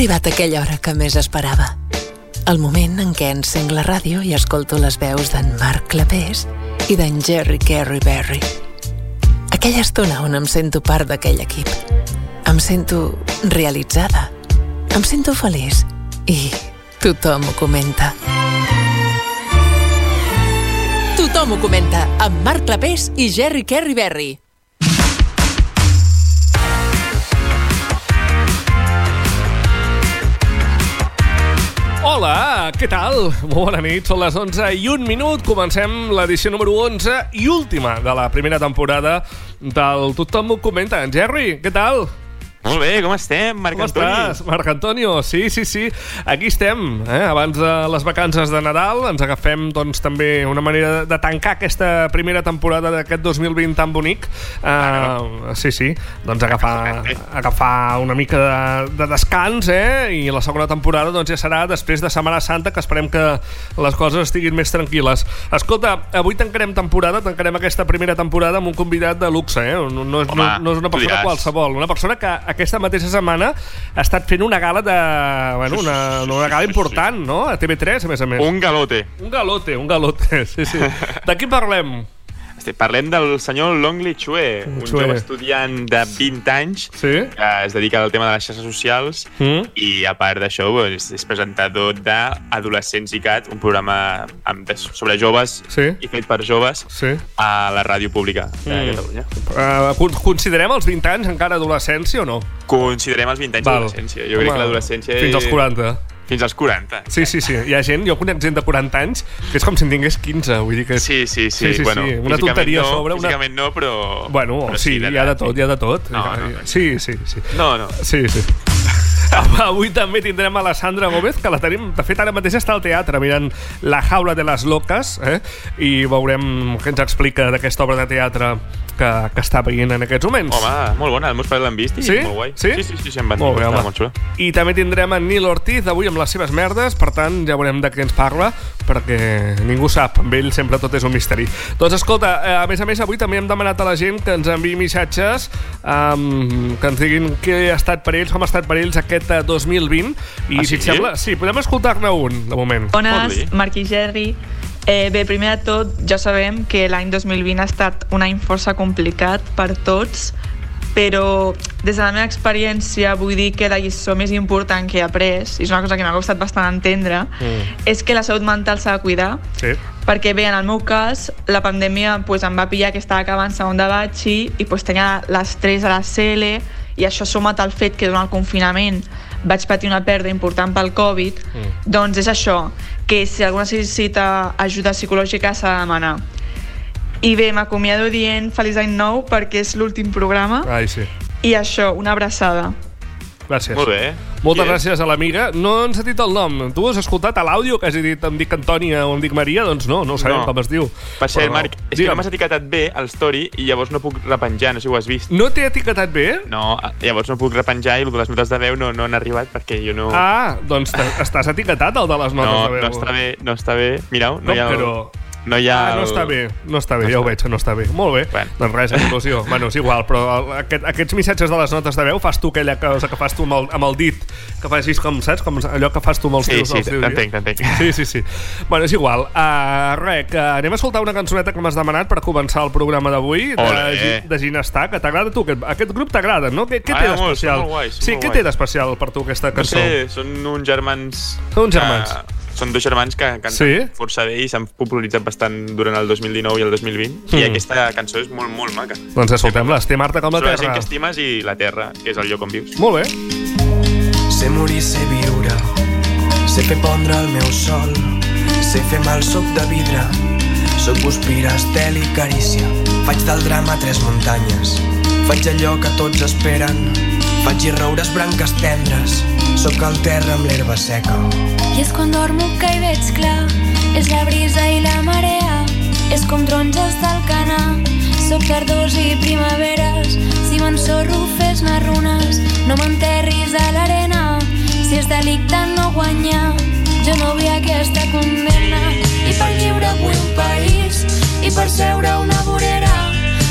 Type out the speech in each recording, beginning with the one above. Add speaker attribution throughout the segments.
Speaker 1: arribat aquella hora que més esperava. El moment en què encenc la ràdio i escolto les veus d'en Marc Clapés i d'en Jerry Carey Berry. Aquella estona on em sento part d'aquell equip. Em sento realitzada. Em sento feliç. I tothom ho comenta. Tothom ho comenta amb Marc Clapés i Jerry Carey Berry.
Speaker 2: Hola, què tal? Bona nit, són les 11 i un minut. Comencem l'edició número 11 i última de la primera temporada del Tothom ho comenta. En Jerry, què tal?
Speaker 3: Molt bé, com estem, Marc
Speaker 2: Com
Speaker 3: Antoni?
Speaker 2: estàs, Marc Antonio? Sí, sí, sí. Aquí estem, eh? abans de les vacances de Nadal. Ens agafem, doncs, també una manera de tancar aquesta primera temporada d'aquest 2020 tan bonic. Uh, sí, sí. Doncs agafar, agafar una mica de, de descans, eh? I la segona temporada, doncs, ja serà després de Setmana Santa, que esperem que les coses estiguin més tranquil·les. Escolta, avui tancarem temporada, tancarem aquesta primera temporada amb un convidat de luxe, eh? No, no, és, no,
Speaker 3: Home,
Speaker 2: no és una persona qualsevol, una persona que aquesta mateixa setmana ha estat fent una gala de... Bueno, una, una gala important, no? A TV3, a més a més.
Speaker 3: Un galote.
Speaker 2: Un galote, un galote, sí, sí. De qui parlem?
Speaker 3: Estem- Parlem del senyor Longley Chue, un
Speaker 2: Chue.
Speaker 3: jove estudiant de 20 anys
Speaker 2: Sí?
Speaker 3: que es dedica al tema de les xarxes socials
Speaker 2: Mm?
Speaker 3: i a part d'això és, és presentador d'Adolescents i Cat, un programa amb, sobre joves
Speaker 2: Sí.
Speaker 3: i fet per joves
Speaker 2: Sí.
Speaker 3: a la ràdio pública de
Speaker 2: Mm.
Speaker 3: Catalunya.
Speaker 2: Uh, con- considerem els 20 anys encara adolescència o no?
Speaker 3: Considerem els 20 anys d'adolescència. Jo crec
Speaker 2: Home,
Speaker 3: que l'adolescència...
Speaker 2: Fins als 40.
Speaker 3: Fins als 40.
Speaker 2: Sí, sí, sí. Hi ha gent, jo conec gent de 40 anys que és com si en tingués 15, vull dir que... és-
Speaker 3: Sí, sí, sí.
Speaker 2: Sí, sí,
Speaker 3: bueno,
Speaker 2: sí. Una tonteria
Speaker 3: no,
Speaker 2: a sobre, una-
Speaker 3: Físicament no, però...
Speaker 2: Bueno,
Speaker 3: però
Speaker 2: sí, hi ha de tot, hi ha de tot.
Speaker 3: No, no, no.
Speaker 2: Sí, sí, sí.
Speaker 3: No, no.
Speaker 2: Sí, sí. Avui també tindrem a la Sandra Gómez, que la tenim, de fet, ara mateix està al teatre mirant La jaula de les loques, eh? i veurem què ens explica d'aquesta obra de teatre que, que està veient en aquests moments.
Speaker 3: Home, molt bona, els meus pares l'han vist i
Speaker 2: Sí?
Speaker 3: molt guai.
Speaker 2: Sí?
Speaker 3: Sí, sí, sí, sí em van
Speaker 2: Molt bé, home.
Speaker 3: molt xula.
Speaker 2: I també tindrem en Nil Ortiz avui amb les seves merdes, per tant ja veurem de què ens parla, perquè ningú sap, amb ell sempre tot és un misteri. Doncs escolta, eh, a més a més avui també hem demanat a la gent que ens enviï missatges um, que ens diguin què ha estat per ells, com ha estat per ells aquest eh, 2020 i
Speaker 3: Ah,
Speaker 2: si et
Speaker 3: sí?
Speaker 2: sembla, sí, podem escoltar-ne un de moment.
Speaker 4: Bones. Marc i Gerri. Eh, bé, primer de tot, ja sabem que l'any 2020 ha estat un any força complicat per tots, però des de la meva experiència vull dir que la lliçó més important que he après, i és una cosa que m'ha costat bastant entendre,
Speaker 2: Mm.
Speaker 4: és que la salut mental s'ha de cuidar,
Speaker 2: Sí.
Speaker 4: perquè bé, en el meu cas, la pandèmia pues, em va pillar que estava acabant segon de batxi i pues, tenia l'estrès a la CL i això sumat al fet que durant el confinament vaig patir una pèrdua important pel Covid,
Speaker 2: Mm.
Speaker 4: doncs és això, que si algú necessita ajuda psicològica s'ha de demanar. I bé, m'acomiado dient feliç any nou perquè és l'últim programa
Speaker 2: Ai, sí.
Speaker 4: i això, una abraçada.
Speaker 2: Gràcies.
Speaker 3: Molt bé.
Speaker 2: Moltes
Speaker 3: Qui és?
Speaker 2: gràcies a l'amiga. No ens ha dit el nom. Tu has escoltat a l'àudio que has dit em dic Antònia o em dic Maria? Doncs no, no ho sabem
Speaker 3: No.
Speaker 2: com es diu.
Speaker 3: Per cert,
Speaker 2: Però,
Speaker 3: Marc, és que
Speaker 2: digue'm.
Speaker 3: no m'has etiquetat bé al story i llavors no puc repenjar, no sé si ho has vist.
Speaker 2: No t'he etiquetat bé?
Speaker 3: No, llavors no puc repenjar i el de les notes de veu no, no han arribat perquè jo no...
Speaker 2: Ah, doncs estàs etiquetat, el de les notes
Speaker 3: no,
Speaker 2: de veu.
Speaker 3: no està bé, no està bé. Mireu, no
Speaker 2: Com
Speaker 3: hi ha...
Speaker 2: que
Speaker 3: el-
Speaker 2: no?
Speaker 3: No hi ha...
Speaker 2: Ah, no està bé, no està bé,
Speaker 3: No
Speaker 2: ja ho
Speaker 3: està
Speaker 2: veig, no està bé. Molt bé,
Speaker 3: Bueno.
Speaker 2: doncs res, conclusió. bueno, és igual, però aquest, aquests missatges de les notes de veu fas tu aquella cosa que fas tu amb el, amb el dit, que fas així com, saps? Com allò que fas tu amb els
Speaker 3: Sí,
Speaker 2: teus...
Speaker 3: sí,
Speaker 2: teus
Speaker 3: t'entenc, t'entenc.
Speaker 2: Sí, sí, sí. Bueno, és igual. Uh, res, que anem a escoltar una cançoneta que m'has demanat per començar el programa d'avui, de, de Ginestar, que t'agrada tu? Aquest, aquest grup t'agrada, no? Què, què té
Speaker 3: Ah,
Speaker 2: d'especial? Sí, què
Speaker 3: guais.
Speaker 2: té d'especial per tu aquesta
Speaker 3: No
Speaker 2: cançó?
Speaker 3: sé, són uns germans...
Speaker 2: Són uns germans.
Speaker 3: Que, són dos germans que canten
Speaker 2: Sí?
Speaker 3: força bé i s'han popularitzat bastant durant el 2019 i el 2020 i
Speaker 2: Mm.
Speaker 3: aquesta cançó és molt, molt maca.
Speaker 2: Doncs escoltem-la, té Marta com la
Speaker 3: Sobre la gent
Speaker 2: terra.
Speaker 3: que estimes i la terra, que és el lloc on vius.
Speaker 2: Molt bé.
Speaker 5: Sé morir, sé viure, sé fer pondre el meu sol, sé fer mal soc de vidre, soc guspira, estel i carícia, faig del drama tres muntanyes, faig allò que tots esperen, faig roures branques tendres, sóc al terra amb l'herba seca.
Speaker 6: I és quan dormo que hi veig clar. És la brisa i la marea. És com taronges del canà. Soc tardors i primaveres. Si m'ensorro fes-ne runes. No m'enterris a l'arena. Si és delicte no guanyar Jo no vull aquesta condemna. I per lliure vull un país. I per seure una vorera.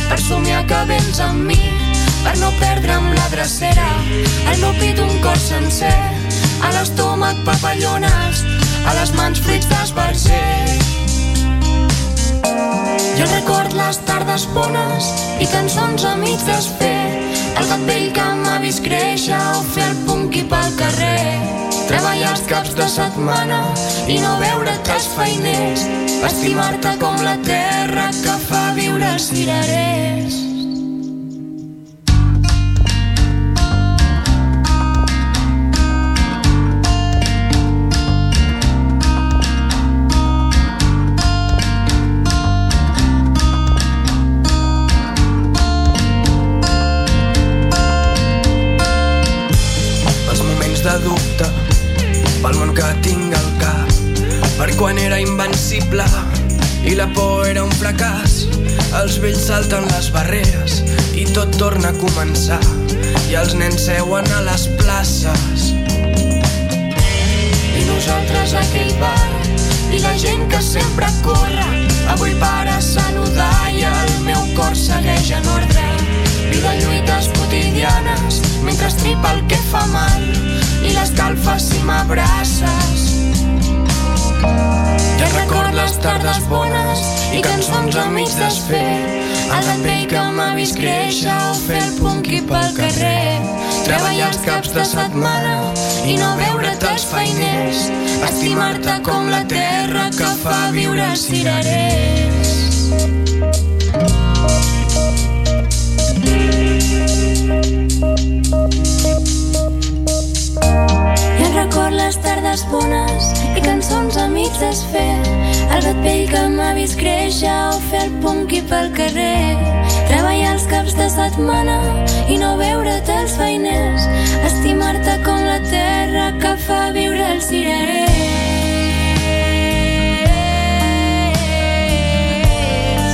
Speaker 6: Per somiar que vens amb mi Per no perdre'm la drecera Al meu pit un cor sencer
Speaker 5: a l'estómac papallones, a les mans fruits d'esbarzer. Jo record les tardes bones i cançons a mig desfer, el gat vell que m'ha vist créixer o fer el punqui pel carrer. Treballar els caps de setmana i no veure tres feiners, estimar-te com la terra que fa viure els cirerers. Quan era invencible i la por era un fracàs els vells salten les barreres i tot torna a començar i els nens seuen a les places. I nosaltres aquell bar i la gent que sempre corre avui para a saludar i el meu cor segueix en ordre. Vida lluites quotidianes mentre estripa el que fa mal i l'escalfa si m'abraces ja record les tardes bones i cançons a mig desfer. el vell que m'ha vist créixer o fer el punqui pel carrer. Treballar els caps de setmana i no veure't els feiners. Estimar-te com la terra que fa viure els cirerers.
Speaker 6: I en record les tardes bones i cançons a mig desfer. El gat vell que m'ha vist créixer o fer el punqui pel carrer. Treballar els caps de setmana i no veure't els feiners. Estimar-te com la terra que fa viure el cirerer.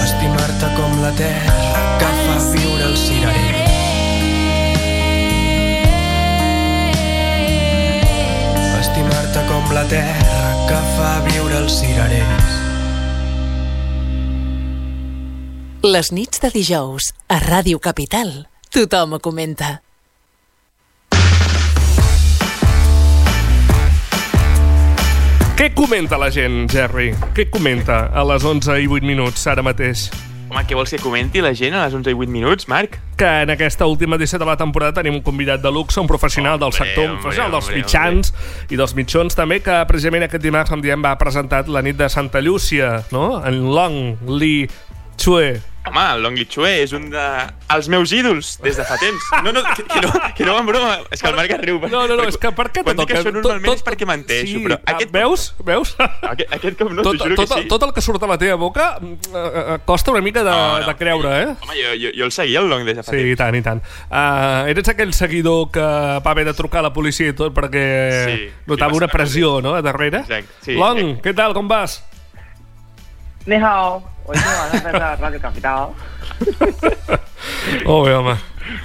Speaker 5: estimar-te com la terra que fa viure el cirerer estimar-te com la terra que fa viure els cirerers
Speaker 1: Les nits de dijous, a Ràdio Capital, tothom ho comenta.
Speaker 2: Què comenta la gent, Jerry? Què comenta a les 11 i 8 minuts, ara mateix?
Speaker 3: Home, què vols que comenti la gent a les 11 i 8 minuts, Marc?
Speaker 2: que en aquesta última edició de la temporada tenim un convidat de luxe, un professional del
Speaker 3: Hombre,
Speaker 2: sector, un
Speaker 3: hombre,
Speaker 2: professional dels
Speaker 3: hombre,
Speaker 2: mitjans i dels mitjons també, que precisament aquest dimarts, com diem, va presentat la nit de Santa Llúcia, no? En Long Li Chue.
Speaker 3: Home, el Long Li Chue és un de... els meus ídols des de fa temps. No, no, que, que no, que no en broma. És que el Marc riu.
Speaker 2: No, no, no, és que per què
Speaker 3: Quan
Speaker 2: tot
Speaker 3: dic això normalment és perquè menteixo,
Speaker 2: sí,
Speaker 3: però
Speaker 2: ah,
Speaker 3: aquest-
Speaker 2: Veus? Veus?
Speaker 3: Aquest, aquest cop no,
Speaker 2: tot,
Speaker 3: t'ho juro
Speaker 2: tot,
Speaker 3: que sí.
Speaker 2: tot el que surt a la teva boca eh, eh, costa una mica de,
Speaker 3: No, no.
Speaker 2: de creure, eh?
Speaker 3: Home, jo, jo, jo el seguia, el Long, des de fa
Speaker 2: Sí,
Speaker 3: temps.
Speaker 2: i tant, i tant. Uh, eres aquell seguidor que va haver de trucar a la policia i tot perquè
Speaker 3: Sí,
Speaker 2: notava
Speaker 3: sí,
Speaker 2: una pressió, no?, a darrere.
Speaker 3: Exacte, sí,
Speaker 2: Long,
Speaker 3: exacte.
Speaker 2: què tal, com vas?
Speaker 7: 你好，我今晚上在这 Radio Capital。
Speaker 2: Oh, bé, home.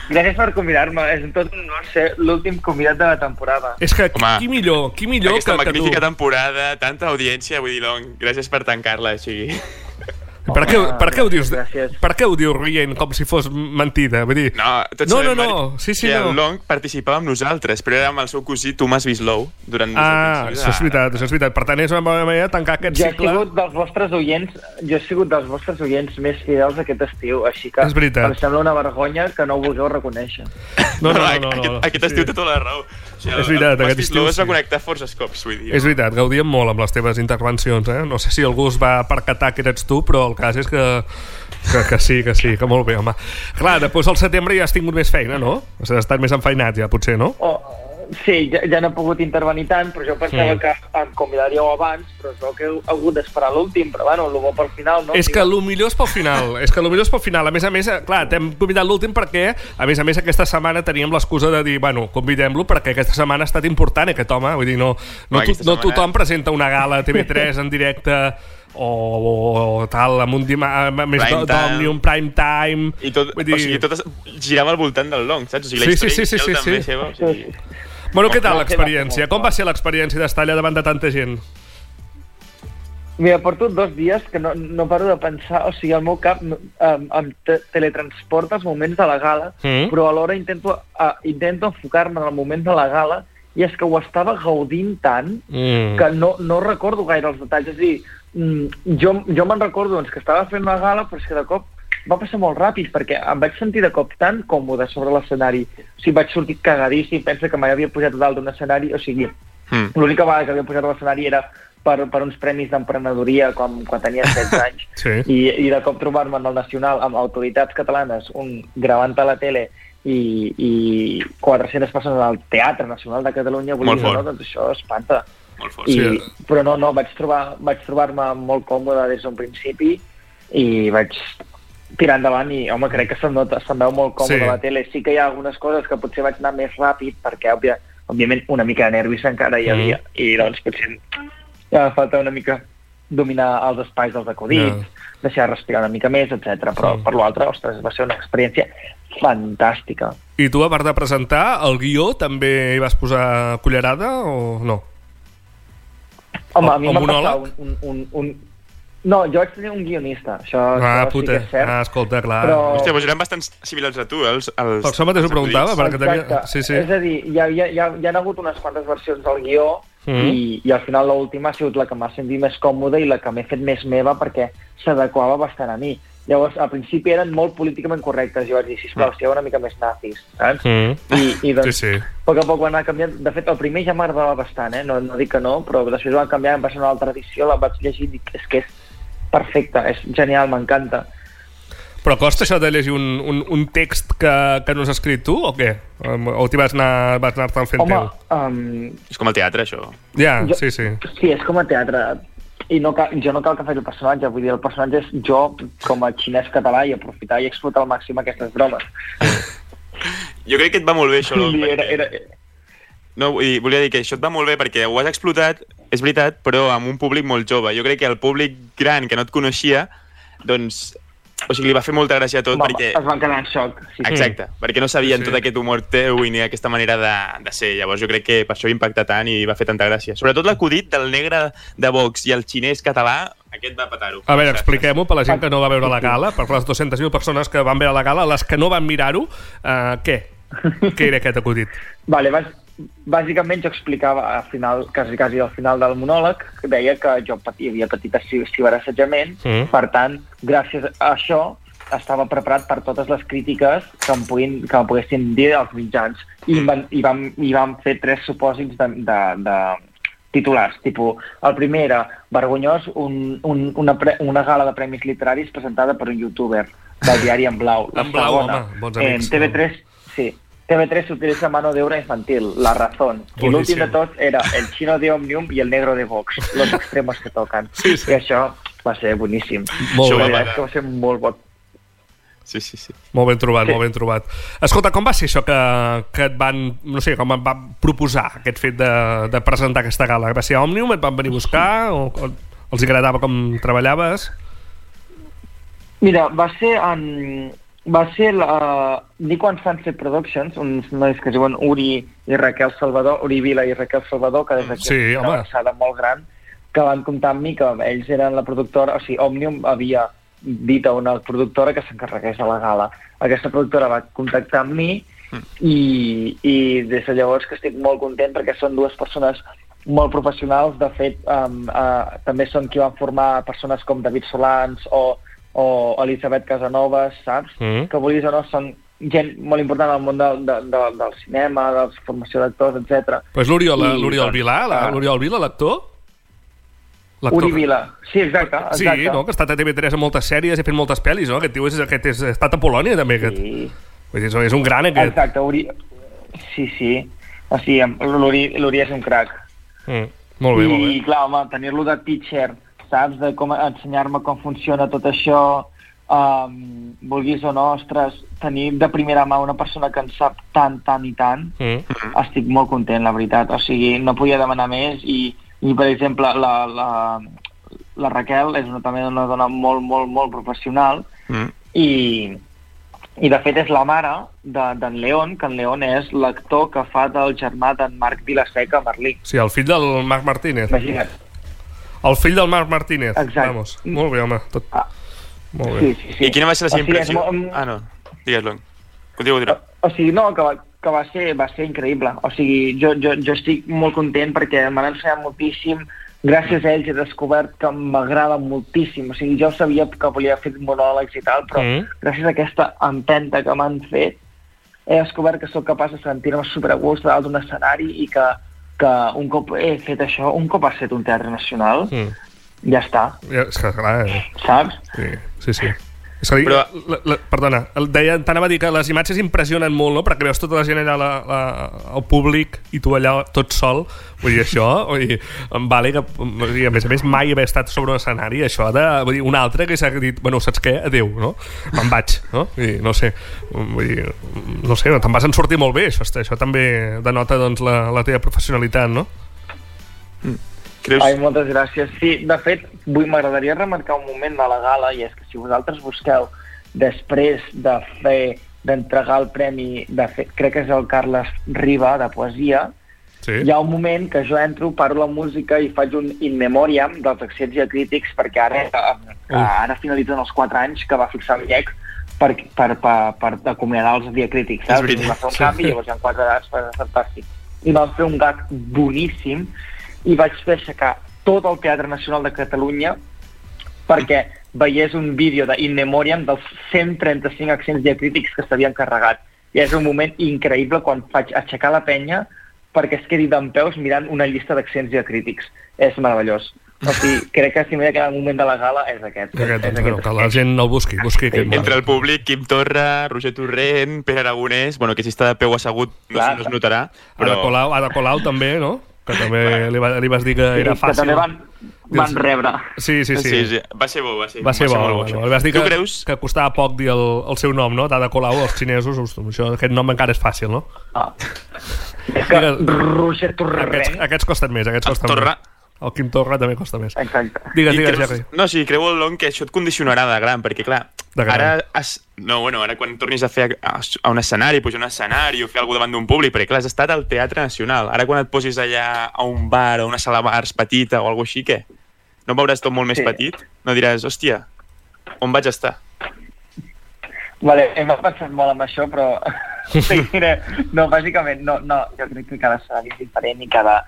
Speaker 7: Gràcies per convidar-me. És tot un honor ser l'últim convidat de la temporada.
Speaker 2: És que
Speaker 3: Home,
Speaker 2: qui millor, qui millor
Speaker 3: Aquesta
Speaker 2: que, que tu?
Speaker 3: magnífica temporada, tanta audiència, vull dir, Long, gràcies per tancar-la així.
Speaker 2: Per què,
Speaker 7: Home,
Speaker 2: per, què ho dius,
Speaker 7: gràcies.
Speaker 2: per què ho dius rient com si fos mentida? Vull dir,
Speaker 3: No, tots
Speaker 2: no, no, no, sí, sí,
Speaker 3: que
Speaker 2: no.
Speaker 3: el Long participava amb nosaltres, però era amb el seu cosí Thomas Winslow durant
Speaker 2: Ah, això és veritat, això és veritat. Per tant, és una bona manera de tancar aquest
Speaker 7: Jo he
Speaker 2: cicle.
Speaker 7: sigut dels vostres oients, jo he sigut dels vostres oients més fidels aquest estiu, així que
Speaker 2: És veritat.
Speaker 7: em sembla una vergonya que no ho vulgueu reconèixer.
Speaker 2: No, no, no, no,
Speaker 3: aquest,
Speaker 2: no,
Speaker 3: aquest estiu té tota la raó. Sigui,
Speaker 2: És veritat, aquest estiu
Speaker 3: es va
Speaker 2: sí.
Speaker 3: connectar forces cops, vull dir.
Speaker 2: És veritat, gaudíem molt amb les teves intervencions, eh? No sé si algú es va percatar que eres tu, però el cas és que, que, que sí, que sí, que molt bé, home. Clar, després al setembre ja has tingut més feina, no? Has estat més enfeinat ja, potser, no?
Speaker 7: Oh, sí, ja, ja no he pogut intervenir tant, però jo pensava
Speaker 2: Mm.
Speaker 7: que em convidaríeu abans, però es veu que heu hagut d'esperar l'últim, però bueno, el bo pel final, no?
Speaker 2: És que el millor és pel final, és que el millor és pel final. A més a més, eh, clar, t'hem convidat l'últim perquè, a més a més, aquesta setmana teníem l'excusa de dir, bueno, convidem-lo perquè aquesta setmana ha estat important aquest home, vull dir, no, no, to,
Speaker 3: aquesta
Speaker 2: no
Speaker 3: setmana-
Speaker 2: tothom presenta una gala a TV3 en directe o, o, o tal, amb un dima, més
Speaker 3: Prime
Speaker 2: do-
Speaker 3: time.
Speaker 2: d'Òmnium, prime time...
Speaker 3: I tot,
Speaker 2: dir-
Speaker 3: o sigui, tot es, girava al voltant del Long, saps? O sigui, la
Speaker 2: Sí, sí,
Speaker 3: història
Speaker 2: sí, sí,
Speaker 3: inicial
Speaker 2: sí,
Speaker 3: també
Speaker 2: sí.
Speaker 3: seva, o sigui,
Speaker 2: Bueno, què tal l'experiència? Com va ser l'experiència d'estar allà davant de tanta gent?
Speaker 7: Mira, porto dos dies que no, no paro de pensar, o sigui, el meu cap em, em te teletransporta als moments de la gala,
Speaker 2: Mm.
Speaker 7: però alhora intento, uh, intento enfocar-me en el moment de la gala i és que ho estava gaudint tant
Speaker 2: Mm.
Speaker 7: que no, no recordo gaire els detalls. És a dir, mm, jo, jo me'n recordo doncs, que estava fent una gala, però és que de cop va passar molt ràpid, perquè em vaig sentir de cop tan còmode sobre l'escenari. O sigui, vaig sortir cagadíssim, pensa que mai havia pujat a dalt d'un escenari, o sigui,
Speaker 3: Mm.
Speaker 7: l'única vegada que havia pujat a l'escenari era per, per uns premis d'emprenedoria quan, quan tenia 16 anys.
Speaker 2: Sí.
Speaker 7: I, I de cop trobar-me en el Nacional amb autoritats catalanes, un gravant a la tele i, i 400 persones al Teatre Nacional de Catalunya, vulguis o no, doncs això espanta.
Speaker 3: Molt fort.
Speaker 7: I,
Speaker 2: Sí.
Speaker 7: Però no, no, vaig trobar vaig trobar-me molt còmode des d'un principi i vaig tirar endavant i, home, crec que se'm, nota, se'm veu molt còmode
Speaker 2: Sí.
Speaker 7: la tele. Sí que hi ha algunes coses que potser vaig anar més ràpid perquè, òbvia, òbviament, una mica de nervis encara hi havia
Speaker 2: Mm.
Speaker 7: i, doncs, potser ja falta una mica dominar els espais dels acudits,
Speaker 2: Ja.
Speaker 7: deixar respirar una mica més, etc. Però,
Speaker 2: Sí.
Speaker 7: per l'altre, ostres, va ser una experiència fantàstica.
Speaker 2: I tu, a part de presentar, el guió també hi vas posar cullerada o no?
Speaker 7: Home,
Speaker 2: O-
Speaker 7: a mi em va passar un, un, un, un... No, jo vaig tenir un guionista, això,
Speaker 2: Ah,
Speaker 7: això
Speaker 2: puta.
Speaker 7: sí que és cert.
Speaker 2: Ah, escolta, clar.
Speaker 7: Però-
Speaker 3: Hòstia, doncs eren bastant similars a tu, els, els
Speaker 2: Per això mateix ho preguntava, perquè tenia...
Speaker 7: Exacte.
Speaker 2: Sí, sí.
Speaker 7: És a dir, hi ha, hi, ha, hi, ha, hi ha hagut unes quantes versions del guió
Speaker 2: Mhm.
Speaker 7: i, i al final l'última ha sigut la que m'ha sentit més còmoda i la que m'he fet més meva perquè s'adequava bastant a mi. Llavors, al principi eren molt políticament correctes. Jo vaig dir, sisplau, sigueu una mica més nazis, saps?
Speaker 2: Mm.
Speaker 7: I, i doncs,
Speaker 2: Sí, sí.
Speaker 7: a poc a poc va anar canviant. De fet, el primer ja m'agradava bastant, eh? no, no dic que no, però després van canviar, em va ser una altra edició, la vaig llegir i dic, és que és perfecte, és genial, m'encanta.
Speaker 2: Però costa això de llegir un, un, un text que, que no has escrit tu, o què? O t'hi vas anar- vas anar-te'n fent
Speaker 7: Home,
Speaker 2: teu?
Speaker 7: um,
Speaker 3: És com el teatre, això.
Speaker 2: Ja,
Speaker 7: jo-
Speaker 2: sí, sí.
Speaker 7: Sí, és com a teatre. I no cal, jo no cal que faci el personatge, vull dir, el personatge és jo com a xinès català i aprofitar i explotar al màxim aquestes bromes.
Speaker 3: Jo crec que et va molt bé això,
Speaker 7: dir, era,
Speaker 3: perquè...
Speaker 7: era,
Speaker 3: No, vull dir, volia dir que això et va molt bé perquè ho has explotat, és veritat, però amb un públic molt jove. Jo crec que el públic gran que no et coneixia, doncs... O sigui, li va fer molta gràcia a tot
Speaker 7: home,
Speaker 3: perquè...
Speaker 7: es van quedar en xoc. Sí, sí.
Speaker 3: Exacte, perquè no sabien
Speaker 2: Sí, sí.
Speaker 3: tot aquest humor teu i ni aquesta manera de, de ser. Llavors jo crec que per això va impactar tant i va fer tanta gràcia. Sobretot l'acudit del negre de Vox i el xinès català, aquest va petar-ho.
Speaker 2: A veure, expliquem-ho per la gent que no va veure la gala, per les 200.000 persones que van veure la gala, les que no van mirar-ho, uh, què? Què era aquest acudit?
Speaker 7: Vale, bàs, bàsicament jo explicava al final, quasi, quasi al final del monòleg, que deia que jo patia, havia patit ci- ciberassetjament,
Speaker 2: Mm.
Speaker 7: per tant, gràcies a això estava preparat per totes les crítiques que em, puguin, que em poguessin dir els mitjans. I,
Speaker 2: Mm.
Speaker 7: van, i, vam, i vam fer tres supòsits de, de, de titulars. Tipo, el primer era vergonyós, un, un, una, pre, una gala de premis literaris presentada per un youtuber del diari En Blau. La
Speaker 2: En Blau,
Speaker 7: segona,
Speaker 2: home, bons
Speaker 7: en
Speaker 2: amics.
Speaker 7: TV3, sí, TV3 s'utilitza mano de obra infantil, La Razón. I
Speaker 2: Boníssim.
Speaker 7: l'últim de tots era El chino de Omnium i el negro de Vox, los extremos que toquen.
Speaker 2: Sí, sí.
Speaker 7: I això va ser boníssim.
Speaker 2: Molt bé.
Speaker 7: que va ser molt bo.
Speaker 3: Sí, sí, sí.
Speaker 2: Molt ben trobat,
Speaker 7: Sí.
Speaker 2: molt ben trobat. Escolta, com va ser això que, que et van, no sé, com et van proposar aquest fet de, de presentar aquesta gala? Va ser a Òmnium, et van venir a buscar o, o els agradava com treballaves?
Speaker 7: Mira, va ser en... Va ser la Nico and Sunset Productions, uns nois que es diuen Uri i Raquel Salvador, Uri Vila i Raquel Salvador, que des d'aquí
Speaker 2: Sí,
Speaker 7: una avançada molt gran, que van comptar amb mi, que ells eren la productora, o sigui, Òmnium havia dit a una productora que s'encarregués de la gala. Aquesta productora va contactar amb mi i, i des de llavors que estic molt content perquè són dues persones molt professionals. De fet, um, uh, també són qui van formar persones com David Solans o, o Elisabet Casanovas, saps?
Speaker 2: Mm.
Speaker 7: Que vulguis o no, són gent molt important al món de, de, de, del cinema, de la formació d'actors, etc.
Speaker 2: Pues l'Oriol
Speaker 7: I,
Speaker 2: l'Oriol
Speaker 7: doncs,
Speaker 2: Vilà, la-
Speaker 7: ah.
Speaker 2: l'Oriol Vila, l'actor?
Speaker 7: Uri Vila. Sí, exacte.
Speaker 2: Sí,
Speaker 7: exacte.
Speaker 2: no? que ha estat a TV3 en moltes sèries i ha fet moltes pel·lis, no? Aquest tio és, aquest és, ha estat a Polònia, també, aquest.
Speaker 7: Sí.
Speaker 2: Vull dir, és- és un gran, aquest.
Speaker 7: Exacte, Uri... Sí, sí. O sigui, l'Uri és un crac.
Speaker 2: Mm. Molt bé,
Speaker 7: I,
Speaker 2: molt bé.
Speaker 7: clar, home, tenir-lo de teacher, saps? De com ensenyar-me com funciona tot això, um, vulguis o no, ostres, tenir de primera mà una persona que en sap tant, tant i tant,
Speaker 2: Mm.
Speaker 7: estic molt content, la veritat. O sigui, no podia demanar més i, i per exemple, la, la, la Raquel és una, també una dona molt, molt, molt professional
Speaker 3: Mm.
Speaker 7: i, i de fet és la mare de- d'en de, León, que en León és l'actor que fa del germà d'en Marc Vilaseca Merlí.
Speaker 2: Sí, el fill del Marc Martínez.
Speaker 7: Imagina't.
Speaker 2: El fill del Marc Martínez.
Speaker 7: Exacte.
Speaker 2: Vamos. Molt bé, home. Tot...
Speaker 7: Ah.
Speaker 2: Molt bé.
Speaker 7: Sí, sí, sí.
Speaker 3: I quina va ser la seva
Speaker 7: O sigui,
Speaker 3: impressió?
Speaker 7: molt-
Speaker 3: Ah, no. Digues-lo. Continua, continua.
Speaker 7: O sigui, no, que va, que va ser, va ser increïble. O sigui, jo, jo, jo estic molt content perquè m'han ensenyat moltíssim, gràcies a ells he descobert que m'agrada moltíssim. O sigui, jo sabia que volia fer monòlegs i tal, però
Speaker 2: Mm.
Speaker 7: gràcies a aquesta empenta que m'han fet, he descobert que sóc capaç de sentir-me superagust dalt d'un escenari i que, que un cop he fet això, un cop has fet un teatre nacional,
Speaker 2: Mm.
Speaker 7: ja està,
Speaker 2: Ja, és que, clar, eh,
Speaker 7: saps?
Speaker 2: sí, sí, sí. És a dir,
Speaker 3: Però-
Speaker 2: la, la, perdona, el deia, t'anava a dir que les imatges impressionen molt, no? Perquè veus tota la gent allà, la, la, el públic, i tu allà tot sol. Vull dir, això, vull dir, em vale que, vull dir, a més a més, mai haver estat sobre un escenari, això de, vull dir, un altre que s'ha dit, bueno, saps què? Adéu, no? Me'n vaig, no? Vull dir, no sé, vull dir, no sé, te'n vas en sortir molt bé, això, això també denota, doncs, la, la teva professionalitat, no?
Speaker 3: Creus?
Speaker 7: Ai, moltes gràcies. Sí, de fet, vull m'agradaria remarcar un moment de la gala, i és que si vosaltres busqueu després de fer d'entregar el premi, de fer, crec que és el Carles Riba, de poesia,
Speaker 2: Sí.
Speaker 7: hi ha un moment que jo entro, paro la música i faig un in memoriam dels accents i crítics perquè ara, eh, ara finalitzen els 4 anys que va fixar el IEC per, per, per, per acomiadar els diacrítics, saps? Va fer un canvi, llavors hi ha 4 edats, va fantàstic. I vam fer un gag boníssim i vaig fer aixecar tot el Teatre Nacional de Catalunya perquè veiés un vídeo de In Memoriam dels 135 accents diacrítics que s'havien carregat. I és un moment increïble quan faig aixecar la penya perquè es quedi d'en peus mirant una llista d'accents diacrítics. És meravellós. O sigui, crec que si m'he de quedar un moment de la gala és aquest.
Speaker 2: Aquest,
Speaker 7: és
Speaker 2: bueno, que la gent el busqui, busqui aquest
Speaker 3: Entre el públic, Quim Torra, Roger Torrent, Pere Aragonès... Bueno, que si està de peu assegut no,
Speaker 7: Clar.
Speaker 3: no es notarà,
Speaker 2: Però... Ada. Colau, Ada Colau també, no? Que també li, va, li vas dir que era
Speaker 7: Que
Speaker 2: fàcil.
Speaker 7: també van, van rebre.
Speaker 2: Sí, sí, sí.
Speaker 3: sí, sí. Va ser bo, va ser,
Speaker 2: Va ser bo,
Speaker 3: molt
Speaker 2: bo,
Speaker 3: això.
Speaker 2: bo. Li vas dir que,
Speaker 3: creus?
Speaker 2: que costava poc dir el, el seu nom, no? D'Ada Colau als xinesos. Ostres, això, aquest nom encara és fàcil, no?
Speaker 7: Ah. És que
Speaker 2: Digues-
Speaker 7: Roger Torrent...
Speaker 2: Aquests, aquests costen més, aquests costen
Speaker 3: Torra.
Speaker 2: més. El Quim Torra també costa més.
Speaker 7: Exacte.
Speaker 2: Digues, digues,
Speaker 3: creus-
Speaker 2: Jerry.
Speaker 3: No, sí, creu el Long que això et condicionarà de gran, perquè clar,
Speaker 2: De gran.
Speaker 3: ara has... No, bueno, ara quan tornis a fer a, a un escenari, pujar a un escenari o fer alguna davant d'un públic, perquè clar, has estat al Teatre Nacional. Ara quan et posis allà a un bar o una sala de bars petita o alguna així, què? No veuràs tot molt més
Speaker 7: Sí.
Speaker 3: petit? No diràs, hòstia, on vaig estar?
Speaker 7: Vale, hem pensat molt amb això, però... sí, mira, no, bàsicament, no, no, jo crec que cada escenari és diferent i cada,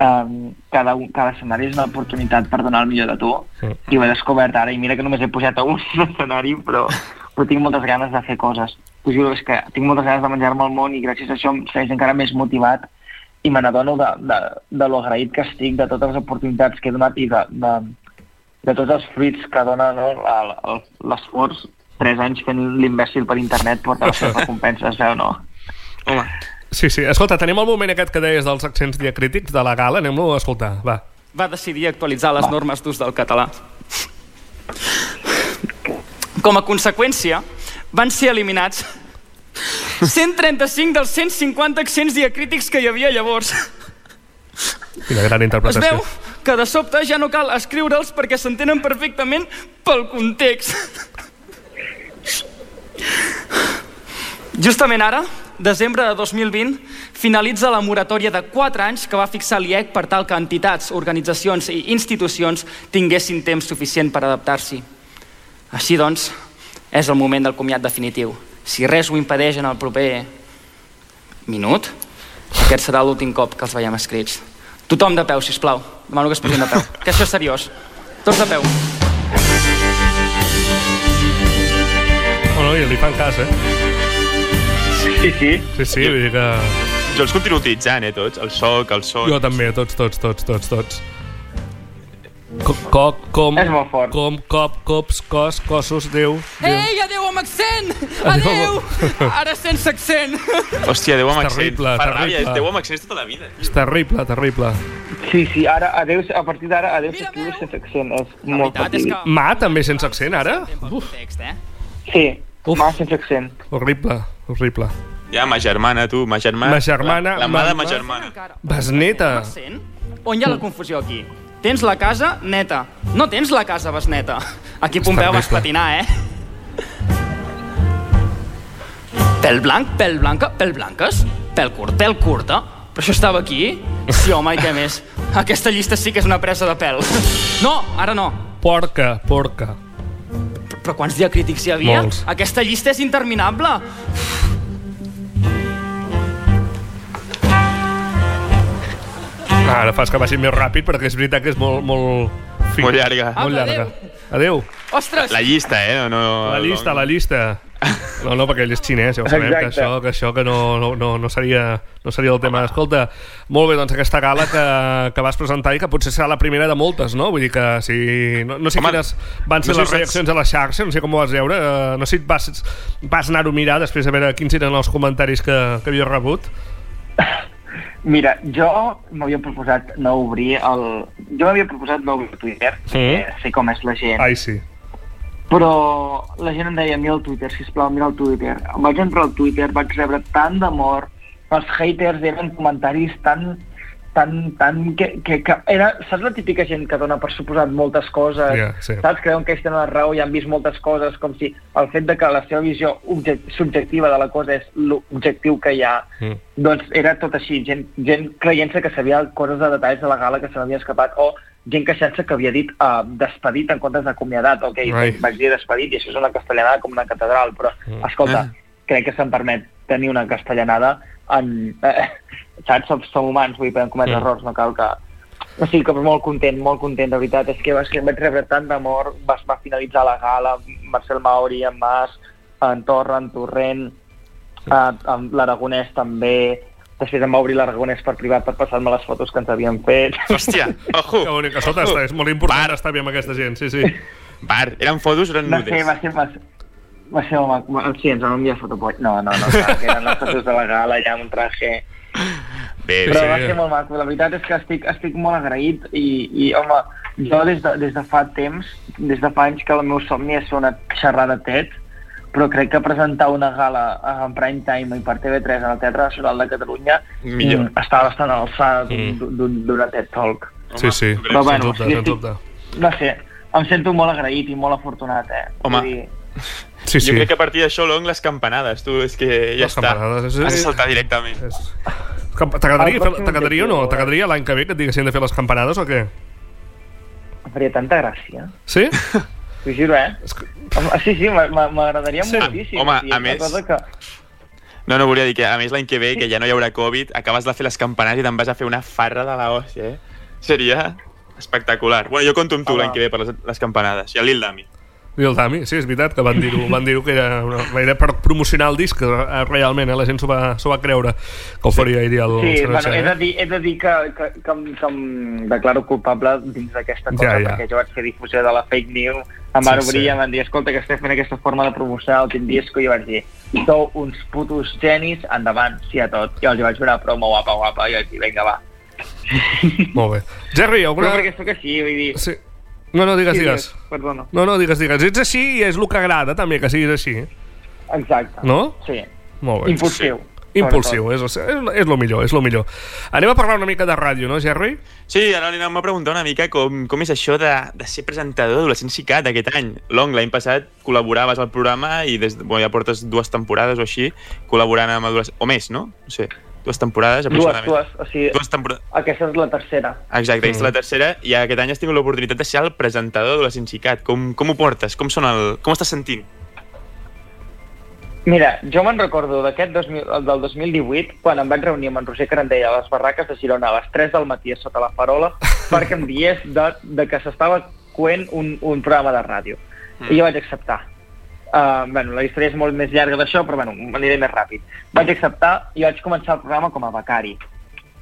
Speaker 7: um, cada, un, cada escenari és una oportunitat per donar el millor de tu
Speaker 2: Sí.
Speaker 7: i ho he descobert ara i mira que només he pujat a un escenari però, però tinc moltes ganes de fer coses us juro és que tinc moltes ganes de menjar-me el món i gràcies a això em segueix encara més motivat i me n'adono de, de, de lo agraït que estic de totes les oportunitats que he donat i de, de, de tots els fruits que dona no, l'esforç tres anys fent l'imbècil per internet porta les seves recompenses, veu, no?
Speaker 3: Home,
Speaker 2: Sí, sí. Escolta, tenim el moment aquest que deies dels accents diacrítics de la gala. Anem-lo a escoltar, va.
Speaker 8: va decidir actualitzar les normes d'ús del català. Com a conseqüència, van ser eliminats 135 dels 150 accents diacrítics que hi havia llavors.
Speaker 2: Quina gran
Speaker 8: Es
Speaker 2: interpretació.
Speaker 8: veu que de sobte ja no cal escriure'ls perquè s'entenen perfectament pel context. Justament ara, desembre de 2020, finalitza la moratòria de 4 anys que va fixar l'IEC per tal que entitats, organitzacions i institucions tinguessin temps suficient per adaptar-s'hi. Així doncs, és el moment del comiat definitiu. Si res ho impedeix en el proper minut, aquest serà l'últim cop que els veiem escrits. Tothom de peu, si plau. Demano que es posin de peu. Que això és seriós. Tots de peu.
Speaker 2: Bueno, i li fan cas, eh?
Speaker 7: Sí, sí.
Speaker 2: Sí, sí, vull dir que...
Speaker 3: jo els continuo utilitzant, eh, tots. El soc, el son...
Speaker 2: Jo també, tots, tots, tots, tots, tots. Co, coc, com,
Speaker 7: És molt fort.
Speaker 2: com, cop, cops, cos, cossos, Déu. Déu.
Speaker 8: Ei, adeu amb accent!
Speaker 2: Adéu.
Speaker 8: Adeu! Ara sense accent.
Speaker 3: Hòstia, Déu amb
Speaker 2: És
Speaker 3: accent.
Speaker 2: terrible,
Speaker 3: Fa
Speaker 2: terrible.
Speaker 3: ràbia, és Déu amb accents tota la vida.
Speaker 2: És terrible, terrible.
Speaker 7: Sí, sí, ara, adeu, a partir d'ara, adeu
Speaker 8: Mira,
Speaker 7: s'escriu sense accent. És
Speaker 8: La
Speaker 7: molt fatídic.
Speaker 8: que...
Speaker 2: Ma també sense accent, ara? Uf,
Speaker 8: eh?
Speaker 7: Sí,
Speaker 2: Uf.
Speaker 7: mà sense accent.
Speaker 2: horrible, horrible.
Speaker 3: Ja, ma germana, tu, ma germana.
Speaker 2: Ma germana,
Speaker 3: La, la mà
Speaker 2: ma-
Speaker 3: de ma
Speaker 2: ma-
Speaker 3: germana.
Speaker 2: Besneta.
Speaker 8: On hi ha la confusió aquí? Tens la casa neta. No tens la casa besneta. Aquí Pompeu vas patinar, eh? Pèl blanc, pèl blanca, pèl blanques, pèl curt, pèl curta. Però això estava aquí? Sí, home, i què més? Aquesta llista sí que és una presa de pèl. No, ara no.
Speaker 2: Porca, porca.
Speaker 8: Però, però quants diacrítics hi havia?
Speaker 2: Molts.
Speaker 8: Aquesta llista és interminable.
Speaker 2: Ara fas que vagi més ràpid perquè és veritat que és molt... molt...
Speaker 3: Molt llarga.
Speaker 2: Ah,
Speaker 8: molt
Speaker 2: llarga. Adéu. adéu.
Speaker 8: Ostres!
Speaker 3: La llista, eh? No, no,
Speaker 2: la llista, la llista. No, no, perquè ell és xinès, ja ho sabem, que
Speaker 7: Exacte.
Speaker 2: això, que, això que no, no, no, no, seria, no seria el tema. Escolta, molt bé, doncs aquesta gala que, que vas presentar i que potser serà la primera de moltes, no? Vull dir que si... No, no sé
Speaker 3: Home,
Speaker 2: quines van ser
Speaker 3: no sé
Speaker 2: les reaccions a la xarxa, no sé com ho vas veure, eh, no sé si vas, vas anar-ho a mirar després de veure quins eren els comentaris que, que havies rebut.
Speaker 7: Mira, jo m'havia proposat no obrir el... Jo m'havia proposat no obrir Twitter,
Speaker 2: Sí.
Speaker 7: sé com és la gent.
Speaker 2: Ai, sí.
Speaker 7: Però la gent em deia, mira el Twitter, sisplau, mira el Twitter. Vaig entrar al Twitter, vaig rebre tant d'amor, els haters eren comentaris tan tan, tan que, que, que era, saps la típica gent que dona per suposat moltes coses,
Speaker 2: Ja, sí.
Speaker 7: saps? Creuen que ells tenen la raó i han vist moltes coses, com si el fet de que la seva visió subjectiva de la cosa és l'objectiu que hi ha,
Speaker 2: Mm.
Speaker 7: doncs era tot així, gent, gent creient-se que sabia coses de detalls de la gala que se n'havia escapat, o gent queixant-se que havia dit uh, despedit en comptes d'acomiadat, ok,
Speaker 2: Ai.
Speaker 7: vaig dir despedit i això és una castellanada com una catedral, però
Speaker 2: Mm.
Speaker 7: escolta,
Speaker 3: Eh.
Speaker 7: crec que se'm permet tenir una castellanada en... Eh, saps? Som, som humans, vull dir, podem cometre
Speaker 2: Mm.
Speaker 7: errors, no cal que... O sigui que molt content, molt content, de veritat. És que va ser, vaig rebre tant d'amor, va, va finalitzar la gala, Marcel Mauri, en Mas, en Torra, en Torrent, eh, l'Aragonès també, després em va obrir l'Aragonès per privat per passar-me les fotos que ens havien fet.
Speaker 3: Hòstia, ojo.
Speaker 2: Que bonic, escolta, està, és molt important
Speaker 3: Bar.
Speaker 2: estar bé amb aquesta gent, sí, sí.
Speaker 3: Bar, eren fotos o eren
Speaker 7: Va ser,
Speaker 3: nudes?
Speaker 7: va ser, va ser, va ser. Va- Sí, ens vam enviar fotopoll. No, no, no, clar, que eren les fotos de la gala, ja amb un traje...
Speaker 3: Bé,
Speaker 7: Però
Speaker 2: sí.
Speaker 7: va ser molt maco, la veritat és que estic, estic molt agraït i, i home, jo des de, des de fa temps, des de fa anys que el meu somni és fer una xerrada TED, però crec que presentar una gala en prime time i per TV3 en el Teatre Nacional de Catalunya
Speaker 3: Millor.
Speaker 7: mm, està bastant a l'alçada d'un-
Speaker 2: Mm.
Speaker 7: TED Talk.
Speaker 2: Sí, sí,
Speaker 7: Però bueno,
Speaker 2: dubte,
Speaker 7: estic-
Speaker 2: dubte.
Speaker 7: No sé, em sento molt agraït i molt afortunat, eh?
Speaker 3: Home.
Speaker 7: Vull dir,
Speaker 2: Sí,
Speaker 3: Jo
Speaker 2: sí.
Speaker 3: crec que a partir d'això, Long, les campanades, tu, és que ja
Speaker 2: Les
Speaker 3: està. Has de saltar directament.
Speaker 2: És... Que- T'agradaria o no?
Speaker 7: eh?
Speaker 2: T'agradaria l'any que ve que et diguessin de fer les campanades o què?
Speaker 7: em faria tanta gràcia.
Speaker 2: Sí?
Speaker 7: T'ho juro, eh? Home, Sí, sí, m'a- m'a- m'agradaria
Speaker 2: Sí.
Speaker 7: moltíssim.
Speaker 3: Home, a més-
Speaker 7: Cosa que...
Speaker 3: No, no, volia dir que a més l'any que ve, que ja no hi haurà Covid, acabes de fer les campanades i te'n vas a fer una farra de la hòstia, eh? Seria espectacular. Bueno, jo conto amb tu l'any que ve per les, les campanades. I el Lil Dami.
Speaker 2: I el Dami, sí, és veritat que van dir-ho van dir que era, una, era per promocionar el disc, eh, realment, eh, la gent s'ho va, va creure, que ho faria ahir el
Speaker 7: Sí, bueno, he de dir, he de dir que, que, que, em, que em declaro culpable dins d'aquesta cosa,
Speaker 2: Ja, ja.
Speaker 7: perquè jo vaig fer difusió de la fake news, em van
Speaker 2: Sí,
Speaker 7: obrir
Speaker 2: sí.
Speaker 7: i em van dir, escolta, que estem fent aquesta forma de promocionar el Team Disco, i jo vaig dir, sou uns putos genis, endavant, sí a tot. I els vaig fer una promo guapa, guapa, i vaig dir, vinga, va.
Speaker 2: Molt bé. Jerry,
Speaker 7: Però
Speaker 2: alguna...
Speaker 7: perquè sóc així, vull dir...
Speaker 2: Sí. No, no, digues,
Speaker 7: Sí,
Speaker 2: digues.
Speaker 7: Perdona.
Speaker 2: No, no, digues, digues. Ets així i és el que agrada, també, que siguis així.
Speaker 7: Exacte.
Speaker 2: No?
Speaker 7: Sí.
Speaker 2: Molt bé.
Speaker 7: Impulsiu.
Speaker 2: Impulsiu, és, és, és el millor, és el millor. Anem a parlar una mica de ràdio, no, Jerry?
Speaker 3: Sí, ara li anem a preguntar una mica com, com és això de, de ser presentador d'Adolescents ICAT aquest any. Long, l'any passat col·laboraves al programa i des, bueno, ja portes dues temporades o així col·laborant amb adolescents, o més, no? No sé, dues temporades
Speaker 7: Dues,
Speaker 3: aproximadament.
Speaker 7: dues. O sigui,
Speaker 3: Dues temporades.
Speaker 7: aquesta és la tercera.
Speaker 3: Exacte, aquesta és
Speaker 2: Mm.
Speaker 3: la tercera i aquest any has tingut l'oportunitat de ser el presentador d'Adolescents ICAT. Com, com ho portes? Com, són el, com estàs sentint?
Speaker 7: Mira, jo me'n recordo d'aquest 2000 el del 2018, quan em vaig reunir amb en Roger Carandell a les barraques de Girona a les 3 del matí a sota la farola, perquè em diés de, de que s'estava coent un, un programa de ràdio. Mm. I jo vaig acceptar. Uh, bueno, la història és molt més llarga d'això, però bueno, m'aniré més ràpid. Vaig acceptar i vaig començar el programa com a becari.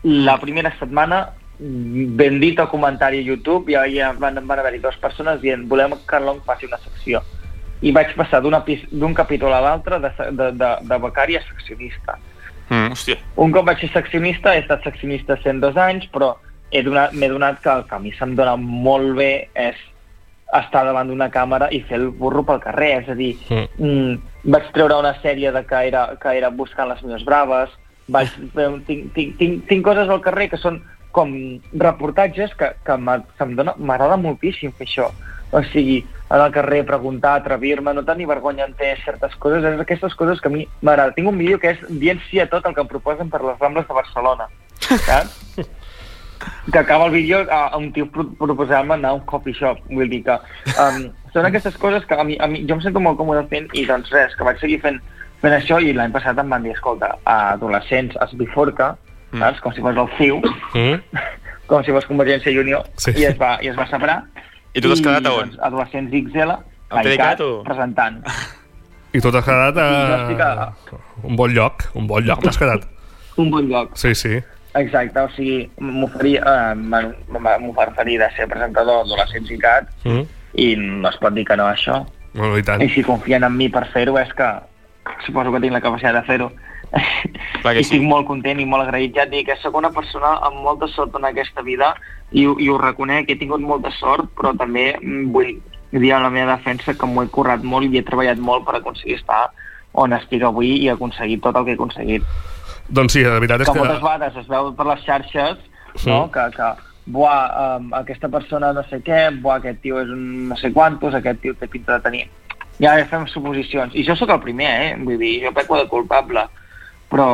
Speaker 7: La primera setmana, ben dit al comentari a YouTube, ja, ja van, van haver-hi dues persones dient volem que en Long faci una secció i vaig passar d'un capítol a l'altre de, de, de, de becari a seccionista.
Speaker 3: Mm, hòstia.
Speaker 7: Un cop vaig ser seccionista, he estat seccionista 102 anys, però he donat- m'he donat que el que a mi se'm dona molt bé és estar davant d'una càmera i fer el burro pel carrer, és a dir,
Speaker 2: Mm.
Speaker 7: vaig treure una sèrie de que era, que era buscant les meves braves, vaig, tinc, tinc, tinc, tinc coses al carrer que són com reportatges que, que m'agrada moltíssim fer això. O sigui, anar al carrer, preguntar, atrevir-me, no tenir vergonya en fer certes coses, és aquestes coses que a mi m'agrada. Tinc un vídeo que és dient sí a tot el que em proposen per les Rambles de Barcelona. Saps? Que acaba el vídeo a, a un tio pro- proposant-me anar a un coffee shop. Vull dir que um, són aquestes coses que a mi, a mi, jo em sento molt còmode fent i doncs res, que vaig seguir fent, fent això i l'any passat em van dir, escolta, a adolescents es bifurca,
Speaker 3: Mm.
Speaker 7: saps? Com si fos el fiu,
Speaker 2: Mm?
Speaker 7: com si fos Convergència i Unió,
Speaker 2: Sí.
Speaker 7: i, es va, i es va separar.
Speaker 3: I tu t'has quedat a on?
Speaker 7: Doncs, adolescents XL,
Speaker 3: o?
Speaker 7: presentant.
Speaker 2: I tu t'has quedat a...
Speaker 7: A-
Speaker 2: Un bon lloc, un bon lloc t'has quedat.
Speaker 7: Un bon lloc.
Speaker 2: Sí, sí.
Speaker 7: Exacte, o sigui, m'oferia, eh, m'oferia de ser presentador d'adolescents i cat
Speaker 2: Mm.
Speaker 7: i no es pot dir que no a això.
Speaker 2: Bueno, i tant.
Speaker 7: I si confien en mi per fer-ho és que suposo que tinc la capacitat de fer-ho. I
Speaker 3: sí.
Speaker 7: estic molt content i molt agraït. Ja et dic que sóc una persona amb molta sort en aquesta vida i, i ho reconec, he tingut molta sort, però també mm, vull dir en la meva defensa que m'ho he currat molt i he treballat molt per aconseguir estar on estic avui i aconseguir tot el que he aconseguit
Speaker 2: Doncs sí, la veritat és
Speaker 7: que
Speaker 2: que...
Speaker 7: moltes vegades es veu per les xarxes
Speaker 2: Sí.
Speaker 7: no? que, que buah, um, aquesta persona no sé què, buah, aquest tio és un no sé quantos, aquest tio té pinta de tenir... Ja fem suposicions. I jo sóc el primer, eh? Vull dir, jo peco de culpable. Però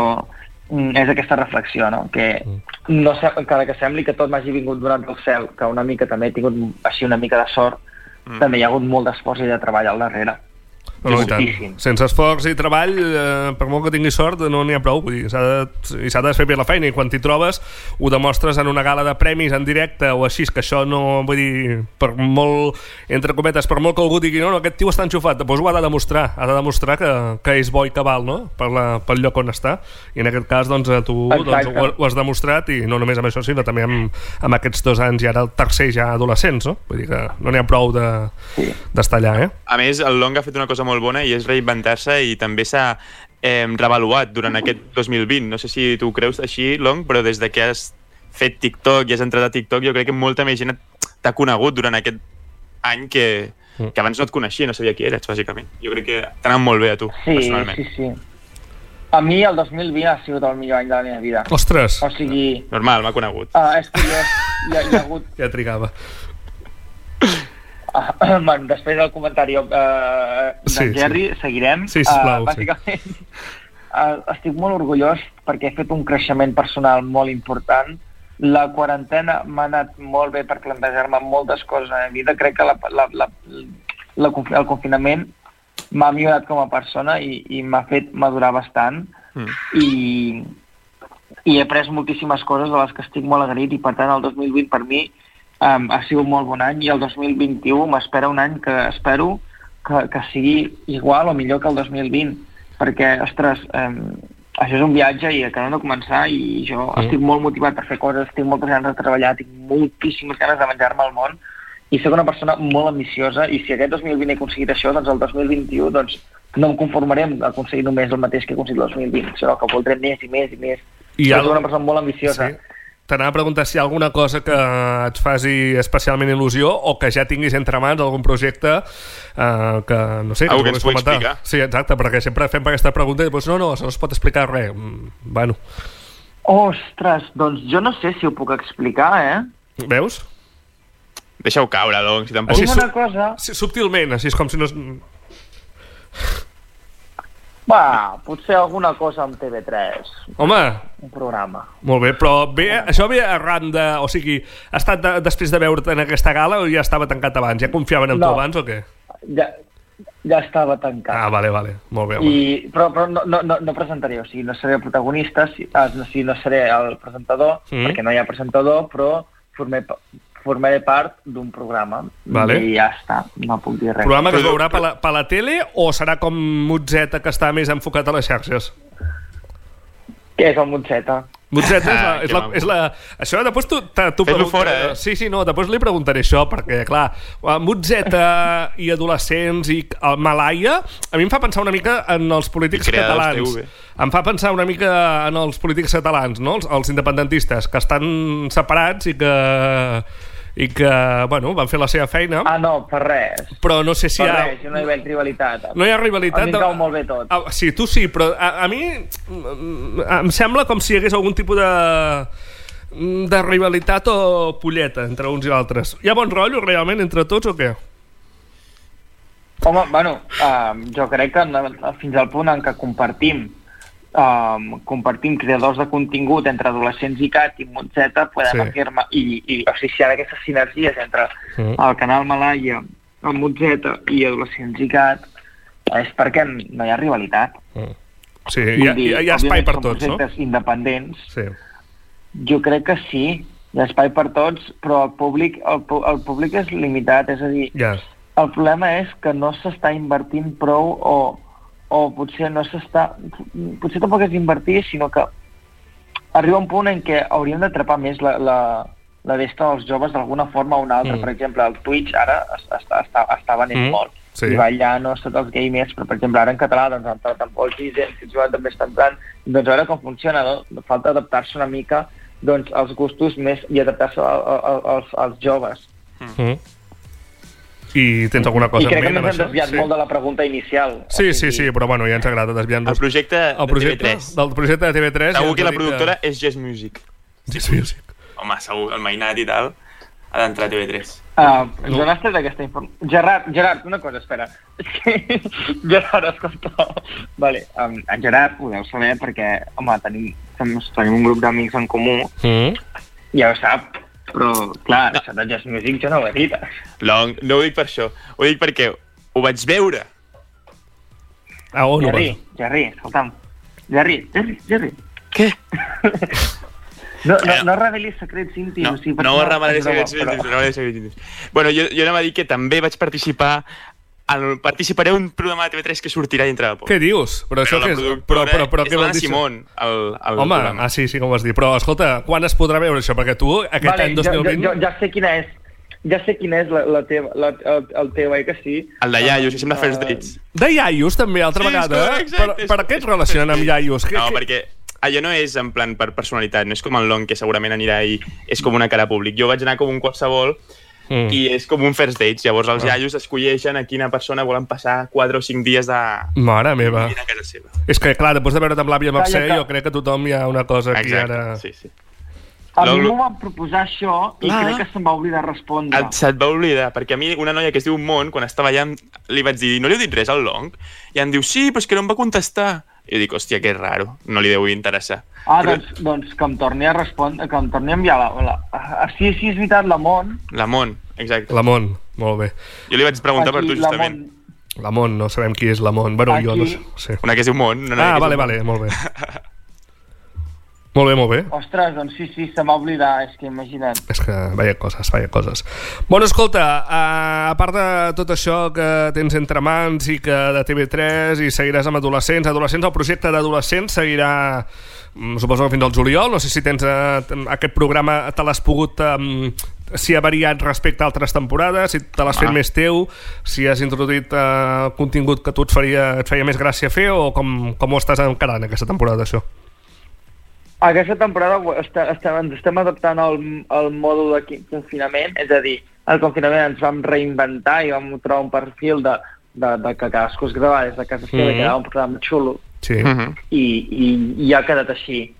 Speaker 7: mm, és aquesta reflexió, no? Que no sé, encara que sembli que tot m'hagi vingut donat del cel, que una mica també he tingut així una mica de sort,
Speaker 3: Mm.
Speaker 7: també hi ha hagut molt d'esforç i de treball al darrere.
Speaker 2: No, no, i tant. Sense esforç i treball, eh, per molt que tinguis sort, no n'hi ha prou. Vull dir, s'ha de, i s'ha de fer bé la feina i quan t'hi trobes ho demostres en una gala de premis en directe o així, que això no, vull dir, per molt, entre cometes, per molt que algú digui no, no, aquest tio està enxufat, doncs ho ha de demostrar, ha de demostrar que, que és bo i que val, no?, per la, pel lloc on està. I en aquest cas, doncs, tu doncs, ho, ho has demostrat i no només amb això, sinó també amb, amb aquests dos anys i ara el tercer ja adolescents, no? Vull dir que no n'hi ha prou de- d'estar allà, eh?
Speaker 3: A més, el Long ha fet una cosa molt bona i és reinventar-se i també s'ha eh, revaluat durant aquest 2020. No sé si tu ho creus així, Long, però des de que has fet TikTok i has entrat a TikTok, jo crec que molta més gent t'ha conegut durant aquest any que,
Speaker 2: Mm.
Speaker 3: que abans no et coneixia, no sabia qui eres, bàsicament. Jo crec que t'ha anat molt bé a tu,
Speaker 7: Sí,
Speaker 3: personalment.
Speaker 7: sí, sí. A mi el 2020 ha sigut el millor any de la meva vida.
Speaker 2: Ostres,
Speaker 7: O sigui,
Speaker 3: Normal, m'ha conegut.
Speaker 7: uh, és curiós, hi ha, hi ha hagut...
Speaker 2: ja trigava.
Speaker 7: Bueno, després del comentari uh, d'en
Speaker 2: Sí, sí.
Speaker 7: Jerry, seguirem.
Speaker 2: Sí, sisplau,
Speaker 7: uh, bàsicament, uh, estic molt orgullós perquè he fet un creixement personal molt important. La quarantena m'ha anat molt bé per plantejar-me moltes coses a la vida. Crec que la, la, la, la, el confinament m'ha millorat com a persona i, i m'ha fet madurar bastant
Speaker 3: Mm.
Speaker 7: i, i he après moltíssimes coses de les que estic molt agraït i per tant el 2020 per mi um, ha sigut molt bon any i el 2021 m'espera un any que espero que, que sigui igual o millor que el 2020 perquè, ostres, um, això és un viatge i acabem de començar i jo
Speaker 2: Mm.
Speaker 7: estic molt motivat per fer coses, tinc moltes ganes de treballar, tinc moltíssimes ganes de menjar-me el món i sóc una persona molt ambiciosa i si aquest 2020 he aconseguit això, doncs el 2021 doncs, no em conformaré amb aconseguir només el mateix que he aconseguit el 2020, sinó que voldré més i més i més.
Speaker 2: I al-
Speaker 7: soc una persona molt ambiciosa.
Speaker 2: Sí. T'anava a preguntar si hi ha alguna cosa que et faci especialment il·lusió o que ja tinguis entre mans algun projecte eh, que, no sé,
Speaker 3: Algú que ens explicar.
Speaker 2: Sí, exacte, perquè sempre fem aquesta pregunta i dius, no, no, això no es pot explicar res. Mm, Bueno,
Speaker 7: Ostres, doncs jo no sé si ho puc explicar, eh?
Speaker 2: veus?
Speaker 3: Deixa-ho caure, Long, si tampoc...
Speaker 2: Així
Speaker 7: una cosa...
Speaker 2: Sí, subtilment, així és com si no...
Speaker 7: Va, potser alguna cosa amb TV3,
Speaker 2: Home,
Speaker 7: un programa.
Speaker 2: molt bé, però bé, això ve arran de... O sigui, ha estat de, després de veure't en aquesta gala o ja estava tancat abans? Ja confiaven en tu
Speaker 7: No.
Speaker 2: abans o què?
Speaker 7: Ja, ja estava tancat.
Speaker 2: Ah, vale, vale, molt bé, home.
Speaker 7: I, però però no, no, no, presentaré, o sigui, no seré el protagonista, si, ah, no, si no seré el presentador,
Speaker 2: Mm.
Speaker 7: perquè no hi ha presentador, però formé, formaré part d'un programa.
Speaker 2: Vale.
Speaker 7: I ja està, no puc dir res.
Speaker 2: Programa que es veurà per la, per la tele o serà com Motzeta, que està més enfocat a les xarxes?
Speaker 7: Què és el Montseta?
Speaker 2: Motzeta és la,
Speaker 3: Ah,
Speaker 2: és la,
Speaker 3: maco.
Speaker 2: és la... Això després tu, tu pregunta-
Speaker 3: fora, eh?
Speaker 2: Sí, sí, no, després li preguntaré això, perquè, clar, eh, Motzeta i adolescents i el Malaya, a mi em fa pensar una mica en els polítics catalans. Em fa pensar una mica en els polítics catalans, no? Els, els independentistes, que estan separats i que i que, bueno, van fer la seva feina,
Speaker 7: Ah, no, per res.
Speaker 2: però no sé si
Speaker 7: Per
Speaker 2: hi ha...
Speaker 7: res, jo no hi veig rivalitat.
Speaker 2: No hi ha rivalitat.
Speaker 7: A mi em cau molt bé tot.
Speaker 2: Ah, sí, tu sí, però a, a mi mm, em sembla com si hi hagués algun tipus de de rivalitat o polleta entre uns i altres. Hi ha bon rotllo realment entre tots o què?
Speaker 7: Home, bueno, uh, jo crec que fins al punt en què compartim um, compartim creadors de contingut entre adolescents i cat i Motzeta podem
Speaker 2: Sí.
Speaker 7: afirmar i, i o sigui, si hi ha aquestes sinergies entre
Speaker 2: Mm.
Speaker 7: el canal Malaya el Motzeta i adolescents i cat és perquè no hi ha rivalitat
Speaker 2: Sí, hi ha, hi ha, hi ha espai per tots, no?
Speaker 7: independents
Speaker 2: Sí.
Speaker 7: jo crec que sí hi ha espai per tots, però el públic, el, el públic és limitat, és a dir,
Speaker 2: Ja.
Speaker 7: el problema és que no s'està invertint prou o, o potser no s'està... Potser tampoc és invertir, sinó que arriba un punt en què hauríem d'atrapar més la, la, la resta dels joves d'alguna forma o una altra.
Speaker 2: Mm.
Speaker 7: Mm. Per exemple, el Twitch ara es- està, està, està venent
Speaker 2: Mm,
Speaker 7: mm. molt.
Speaker 2: sí.
Speaker 7: I va allà no tots els gamers, però per exemple ara en català doncs, en tampoc els gent, si també està entrant, doncs a veure com funciona, no? falta adaptar-se una mica doncs, als gustos més i adaptar-se a- a- a- als, als joves.
Speaker 2: Mm. I tens alguna cosa
Speaker 7: I crec que
Speaker 2: en ment
Speaker 7: més
Speaker 2: amb
Speaker 7: hem desviat molt de la pregunta inicial.
Speaker 2: Sí, sí, sí, però bueno, ja ens agrada desviar-nos.
Speaker 3: El projecte,
Speaker 2: El projecte
Speaker 3: de TV3.
Speaker 2: del projecte de TV3...
Speaker 3: Segur
Speaker 2: ja
Speaker 3: que
Speaker 2: ens
Speaker 3: la
Speaker 2: dit
Speaker 3: productora és Jazz Music.
Speaker 2: Jazz Music.
Speaker 3: Home, segur, el Mainat i tal, ha d'entrar a TV3.
Speaker 7: Uh, no. n'has tret aquesta informació. Gerard, Gerard, una cosa, espera. Que, Gerard, escolta. Vale, um, en Gerard ho deu saber perquè, home, tenim, tenim un grup d'amics en comú,
Speaker 2: Mm.
Speaker 7: ja ho sap, però, clar, no. això de Jazz Music jo no ho he dit.
Speaker 3: Long, no ho dic per això, ho dic perquè ho vaig veure.
Speaker 2: A on ho
Speaker 7: Jerry,
Speaker 2: vas?
Speaker 7: Jerry, escolta'm. Jerry, Jerry, Jerry.
Speaker 3: Què?
Speaker 7: No, no, no revelis secrets íntims.
Speaker 3: No,
Speaker 7: sí,
Speaker 3: no
Speaker 7: és broma,
Speaker 3: secrets íntims, no revelaré secrets íntims. Bueno, jo, jo anava a dir que també vaig participar en, participaré a un programa de TV3 que sortirà dintre de poc.
Speaker 2: Què dius? Però, això
Speaker 3: la
Speaker 2: què és? Però, però, però
Speaker 3: és l'Anna
Speaker 2: això?
Speaker 3: Simón, el, el
Speaker 2: Home,
Speaker 3: programa.
Speaker 2: ah, sí, sí, com ho vas dir. Però, escolta, quan es podrà veure això? Perquè tu, aquest
Speaker 7: vale,
Speaker 2: any
Speaker 7: jo,
Speaker 2: 2020...
Speaker 7: jo, jo, ja sé quina és. Ja sé quina és la, la teva, la, el, el teu, eh, que sí?
Speaker 3: El de Iaios, que sembla
Speaker 7: Ah,
Speaker 3: First Dates.
Speaker 2: De iaios, també, altra
Speaker 3: Sí,
Speaker 2: vegada. eh?
Speaker 3: exacte,
Speaker 2: per,
Speaker 3: és
Speaker 2: per què et
Speaker 3: és
Speaker 2: relacionen amb iaios? Que,
Speaker 3: No,
Speaker 2: que...
Speaker 3: perquè allò no és en plan per personalitat, no és com el Long, que segurament anirà i és com una cara públic. Jo vaig anar com un qualsevol
Speaker 2: Mm.
Speaker 3: i és com un first dates. Llavors els
Speaker 2: Ah.
Speaker 3: iaios escolleixen a quina persona volen passar 4 o 5 dies de...
Speaker 2: Mare meva.
Speaker 3: a casa seva.
Speaker 2: És que, clar, després de veure't amb l'àvia Mercè,
Speaker 7: que-
Speaker 2: jo crec que tothom hi ha una cosa aquí
Speaker 3: Exacte,
Speaker 2: ara...
Speaker 3: sí, sí.
Speaker 7: A mi m'ho van proposar això i
Speaker 3: Clar.
Speaker 7: crec que se'm va oblidar respondre.
Speaker 3: Et, se't va oblidar, perquè a mi una noia que es diu Mont, quan estava allà, li vaig dir, no li heu dit res al Long? I em diu, sí, però és que no em va contestar. I jo dic, hòstia, que raro, no li deu interessar.
Speaker 7: Ah,
Speaker 3: Però
Speaker 7: doncs, doncs que em torni a respondre, que em torni a enviar la... la... Ah, sí, sí, és veritat, la Mont.
Speaker 3: La Mont, exacte.
Speaker 2: La Mont, molt bé.
Speaker 3: Jo li vaig preguntar per tu, justament.
Speaker 7: Mont,
Speaker 2: La Mont, no sabem qui és la Mont. Bueno, jo no
Speaker 7: Aquí.
Speaker 2: sé. Sí.
Speaker 3: Una que es diu Mont. Una
Speaker 2: Ah, vale, vale, molt bé. Molt bé, molt bé.
Speaker 7: Ostres, doncs sí, sí, se m'ha oblidat, és que imagina't.
Speaker 2: És que veia coses, veia coses. Bueno, escolta, uh, a part de tot això que tens entre mans i que de TV3 i seguiràs amb adolescents, adolescents, el projecte d'adolescents seguirà mm, suposo que fins al juliol, no sé si tens uh, aquest programa, te l'has pogut si ha variat respecte a altres temporades, si te l'has fet
Speaker 3: Ah.
Speaker 2: més teu, si has introduït uh, contingut que tu et faria, et feia més gràcia fer o com, com ho estàs encarant aquesta temporada, això?
Speaker 7: Aquesta temporada està, estem, ens estem adaptant al, al mòdul de confinament, és a dir, al confinament ens vam reinventar i vam trobar un perfil de, de, de que cadascú es gravava des de casa seva mm -hmm. quedava un programa xulo
Speaker 2: Sí.
Speaker 3: Mhm.
Speaker 7: i, i, i ha quedat així.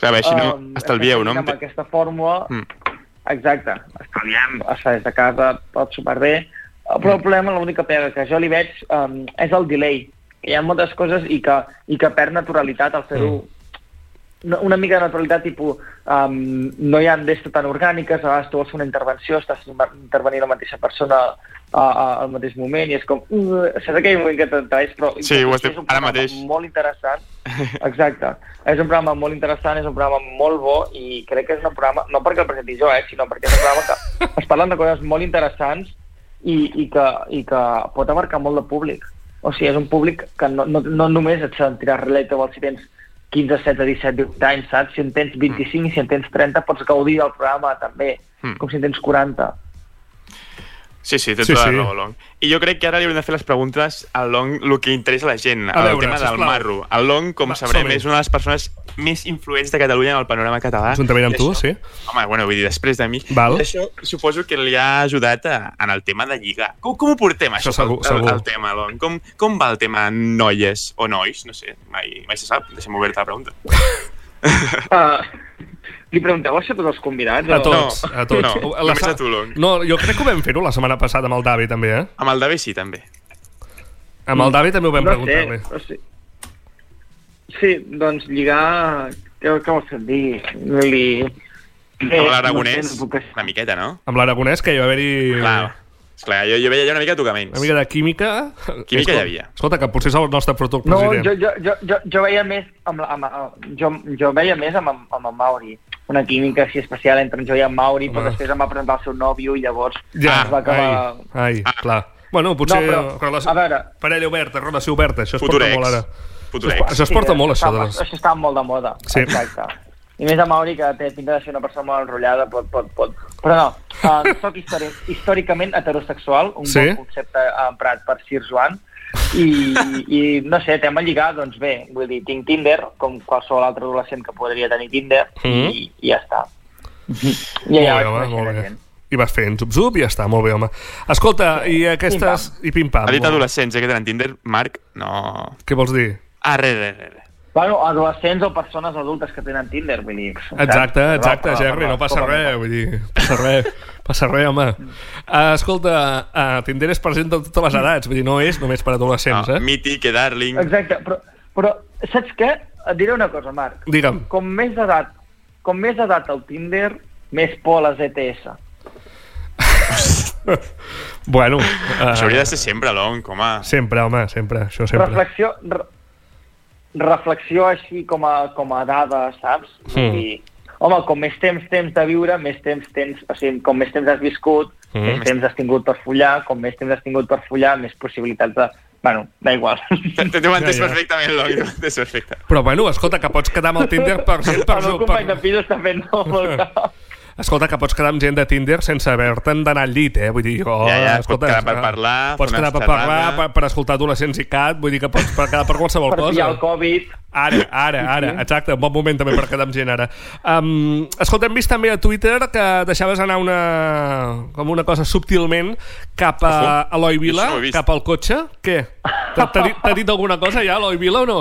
Speaker 3: Clar, bé, així no
Speaker 7: Um,
Speaker 3: estalvieu, no?
Speaker 7: Amb aquesta fórmula,
Speaker 3: Mm.
Speaker 7: Exacte, estalviem, des de casa, tot superbé, però el problema, l'única pega que jo li veig um, és el delay. Hi ha moltes coses i que, i que perd naturalitat al fer-ho. Una, una mica de naturalitat, tipus, um, no hi ha d'estar tan orgàniques, a vegades tu vols fer una intervenció, estàs intervenint la mateixa persona a, al mateix moment i és com, uh, saps aquell moment que t'atrais, però
Speaker 3: Sí, ho estic-
Speaker 7: és un
Speaker 3: ara
Speaker 7: programa
Speaker 3: mateix.
Speaker 7: molt interessant, exacte, és un programa molt interessant, és un programa molt bo i crec que és un programa, no perquè el presenti jo, eh, sinó perquè és un programa que es parlen de coses molt interessants i, i, que, i que pot abarcar molt de públic. O sigui, és un públic que no, no, no només et sentirà relatable si tens 15, 16, 17, 18 anys, saps? Si en tens 25 i si en tens 30 pots gaudir del programa també,
Speaker 3: Mm.
Speaker 7: com si en tens 40.
Speaker 3: Sí, sí, tens
Speaker 2: Sí,
Speaker 3: tota
Speaker 2: sí.
Speaker 3: la raó, Long. I jo crec que ara li haurem de fer les preguntes al Long, el que interessa a la gent,
Speaker 2: A
Speaker 3: el
Speaker 2: veure,
Speaker 3: tema del marro. El Long, com
Speaker 2: Va,
Speaker 3: sabrem, és una de les persones més influents de Catalunya en el panorama català.
Speaker 2: Juntament amb tu, sí.
Speaker 3: Home, bueno, vull dir, després de mi.
Speaker 2: Val.
Speaker 3: I això suposo que li ha ajudat a, en el tema de lligar. Com, com ho portem, això,
Speaker 2: Això segur,
Speaker 3: el, el,
Speaker 2: segur.
Speaker 3: el tema, Long? Com, com va el tema noies o nois? No sé, mai, mai se sap. Deixem oberta la pregunta.
Speaker 7: Uh, li pregunteu això a tots els convidats?
Speaker 2: A
Speaker 7: o-
Speaker 2: tots,
Speaker 3: No,
Speaker 2: a tots.
Speaker 3: no,
Speaker 2: La
Speaker 3: només
Speaker 2: sa-
Speaker 3: a tu, Long.
Speaker 2: No, jo crec que ho vam fer-ho la setmana passada amb el Davi, també, eh?
Speaker 3: Amb el Davi sí, també.
Speaker 2: Amb el Davi també ho vam
Speaker 7: no
Speaker 2: preguntar-li.
Speaker 7: sé, o sigui, sí, doncs lligar... Què, què vols que et digui? Li...
Speaker 3: Amb
Speaker 7: Eh,
Speaker 3: l'Aragonès,
Speaker 7: no sé, no puc-
Speaker 3: una miqueta, no?
Speaker 2: Amb l'Aragonès, que hi va haver-hi
Speaker 3: Clar, esclar, jo, jo veia ja una mica tocaments.
Speaker 2: una mica de química.
Speaker 3: Química
Speaker 2: Escolta-
Speaker 3: hi havia.
Speaker 2: Escolta, que potser és el nostre futur
Speaker 7: No,
Speaker 2: president.
Speaker 7: jo, jo, jo, jo, jo veia més amb, amb, amb jo, jo veia més amb, amb, amb el Mauri. Una química així especial entre en jo i en Mauri, però
Speaker 2: Home.
Speaker 7: després em va presentar el seu nòvio i llavors
Speaker 2: Ja,
Speaker 7: es va acabar...
Speaker 2: ai, ai, clar. Bueno, potser...
Speaker 7: No, però,
Speaker 2: relació...
Speaker 7: a veure-
Speaker 2: Parella oberta, relació oberta, això es porta molt ara. Això es- porta molt, això de
Speaker 7: està,
Speaker 2: les...
Speaker 7: Això està molt de moda,
Speaker 2: Sí.
Speaker 7: exacte. I més a Mauri, que té pinta de ser una persona molt enrotllada, pot, pot, pot. Però no, uh, soc histori històricament heterosexual, un
Speaker 2: Sí?
Speaker 7: bon concepte emprat per Sir Joan, i, i no sé, tema lligar, doncs bé, vull dir, tinc Tinder, com qualsevol altre adolescent que podria tenir Tinder,
Speaker 2: Mhm.
Speaker 7: i, i ja està. I allà vaig
Speaker 2: home,
Speaker 7: conèixer
Speaker 2: molt
Speaker 7: la
Speaker 2: bé.
Speaker 7: gent.
Speaker 2: I vas fent zup-zup i ja està, molt bé, home. Escolta, i aquestes... I pim-pam.
Speaker 3: Ha dit adolescents, eh, que tenen Tinder. Marc, no...
Speaker 2: Què vols dir?
Speaker 3: Ah, res, res, res.
Speaker 7: Bueno, adolescents o persones adultes que tenen Tinder, vull dir...
Speaker 2: Exacte, exacte, Gerri, no passa
Speaker 7: a
Speaker 2: res, vull dir, passa res, passa res, home. Uh, escolta, uh, Tinder és present de totes les edats, vull dir, no és només per adolescents,
Speaker 3: No,
Speaker 2: eh?
Speaker 3: Mític, eh, Darling...
Speaker 7: Exacte, però, però saps què? Et diré una cosa, Marc.
Speaker 2: Digue'm.
Speaker 7: Com més edat, com més edat el Tinder, més por a les ETS.
Speaker 2: Bueno, uh,
Speaker 3: Això hauria de ser sempre, l'onc, home.
Speaker 2: sempre, home, sempre, això sempre.
Speaker 7: Reflexió, re, reflexió així com a, com a dada, saps?
Speaker 2: Mm.
Speaker 7: I, home, com més temps tens de viure, més temps tens... O sigui, com més temps has viscut,
Speaker 2: Mm.
Speaker 7: més temps has tingut per follar, com més temps has tingut per follar, més possibilitats de... Bueno, da igual.
Speaker 3: T'ho entès
Speaker 2: Ja, ja.
Speaker 3: perfectament, l'onc, t'ho entès perfecte.
Speaker 2: Però bueno, escolta, que pots quedar amb el Tinder per per,
Speaker 7: el meu
Speaker 2: per,
Speaker 7: company de pis està fent molt cap.
Speaker 2: Escolta, que pots quedar amb gent de Tinder sense haver-te'n d'anar al llit, eh? Vull dir, oh,
Speaker 3: Ja, ja,
Speaker 2: escolta,
Speaker 3: quedar per
Speaker 2: eh,
Speaker 3: parlar,
Speaker 2: Pots quedar per
Speaker 3: xerrada.
Speaker 2: parlar, per, per escoltar adolescents i cat, vull dir que pots per quedar per qualsevol
Speaker 7: Per
Speaker 2: cosa.
Speaker 7: pillar el Covid.
Speaker 2: Ara, ara, ara, exacte, un bon moment també per quedar amb gent ara. Um, escolta, hem vist també a Twitter que deixaves anar una, com una cosa subtilment cap a. Eloi Vila, cap al cotxe. Què? T'ha dit, dit alguna cosa ja, Eloi Vila, o no?